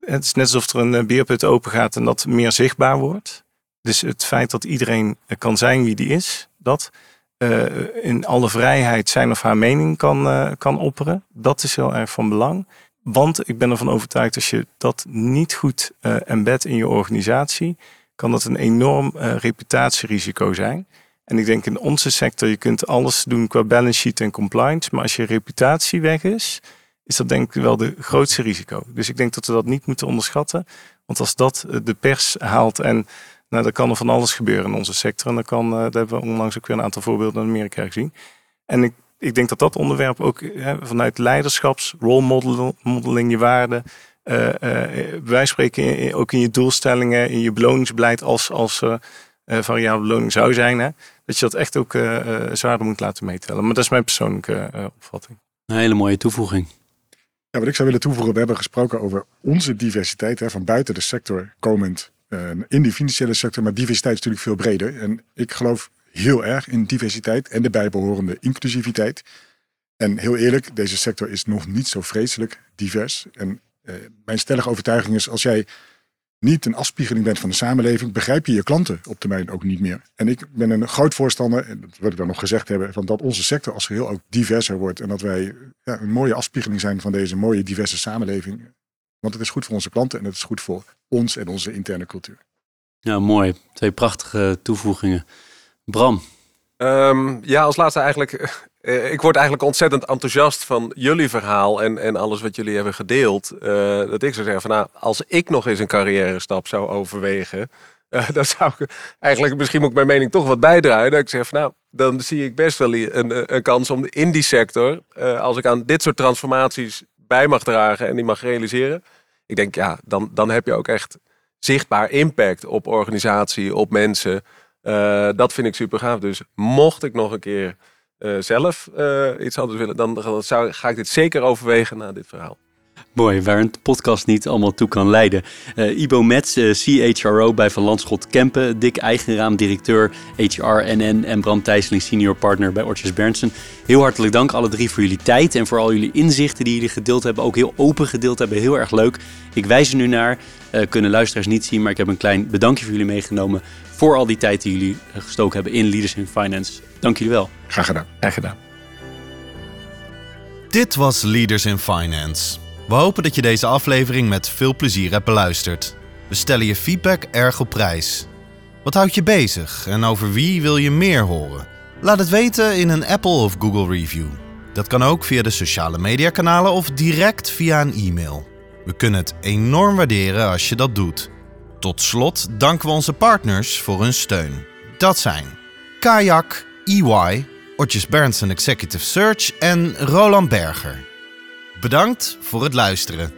Het is net alsof er een beerput open gaat en dat meer zichtbaar wordt. Dus het feit dat iedereen kan zijn wie die is, dat uh, in alle vrijheid zijn of haar mening kan, kan opperen. Dat is heel erg van belang. Want ik ben ervan overtuigd, als je dat niet goed uh, embed in je organisatie, kan dat een enorm reputatierisico zijn. En ik denk in onze sector, je kunt alles doen qua balance sheet en compliance, maar als je reputatie weg is, is dat denk ik wel de grootste risico. Dus ik denk dat we dat niet moeten onderschatten. Want als dat de pers haalt en nou, dan kan er van alles gebeuren in onze sector. En dan kan, uh, daar hebben we onlangs ook weer een aantal voorbeelden in Amerika gezien. En ik, ik denk dat dat onderwerp ook hè, vanuit leiderschaps, role modeling, je waarden, uh, uh, wij spreken ook in je doelstellingen, in je beloningsbeleid als, als variabele beloning zou zijn. Hè, dat je dat echt ook zwaarder moet laten meetellen. Maar dat is mijn persoonlijke opvatting. Een hele mooie toevoeging. Ja, wat ik zou willen toevoegen, we hebben gesproken over onze diversiteit, hè, van buiten de sector komend uh, in die financiële sector. Maar diversiteit is natuurlijk veel breder. En ik geloof heel erg in diversiteit en de bijbehorende inclusiviteit. En heel eerlijk, deze sector is nog niet zo vreselijk divers. En uh, mijn stellige overtuiging is, als jij niet een afspiegeling bent van de samenleving, begrijp je je klanten op termijn ook niet meer. En ik ben een groot voorstander, en dat wil ik dan nog gezegd hebben, van dat onze sector als geheel ook diverser wordt. En dat wij ja, een mooie afspiegeling zijn van deze mooie diverse samenleving. Want het is goed voor onze klanten en het is goed voor ons en onze interne cultuur. Ja, mooi. Twee prachtige toevoegingen. Bram. Um, ja, als laatste eigenlijk. Uh, ik word eigenlijk ontzettend enthousiast van jullie verhaal en, en alles wat jullie hebben gedeeld. Uh, dat ik zou zeggen van nou, als ik nog eens een carrière stap zou overwegen. Dan zou ik eigenlijk misschien moet ik mijn mening toch wat bijdragen. Dat ik zeg van nou, dan zie ik best wel een, een kans om in die sector, als ik aan dit soort transformaties bij mag dragen en die mag realiseren. Ik denk ja, dan, dan heb je ook echt zichtbaar impact op organisatie, op mensen. Uh, dat vind ik super gaaf. Dus mocht ik nog een keer uh, zelf uh, iets anders willen, dan, zou, ga ik dit zeker overwegen na dit verhaal. Mooi, waar een podcast niet allemaal toe kan leiden. Uh, Ibo Metz, uh, CHRO bij Van Landschot Kempen, Dick Eigenraam, directeur HRNN en Bram Thijsseling, senior partner bij Ortjes Berndsen. Heel hartelijk dank alle drie voor jullie tijd en voor al jullie inzichten die jullie gedeeld hebben. Ook heel open gedeeld hebben, heel erg leuk. Ik wijs er nu naar eh, kunnen luisteraars niet zien, maar ik heb een klein bedankje voor jullie meegenomen voor al die tijd die jullie eh, gestoken hebben in Leaders in Finance. Dank jullie wel. Graag gedaan. Graag gedaan. Dit was Leaders in Finance. We hopen dat je deze aflevering met veel plezier hebt beluisterd. We stellen je feedback erg op prijs. Wat houdt je bezig en over wie wil je meer horen? Laat het weten in een Apple of Google review. Dat kan ook via de sociale mediakanalen of direct via een e-mail. We kunnen het enorm waarderen als je dat doet. Tot slot danken we onze partners voor hun steun. Dat zijn Kayak, EY, Otjes Berndsen Executive Search en Roland Berger. Bedankt voor het luisteren.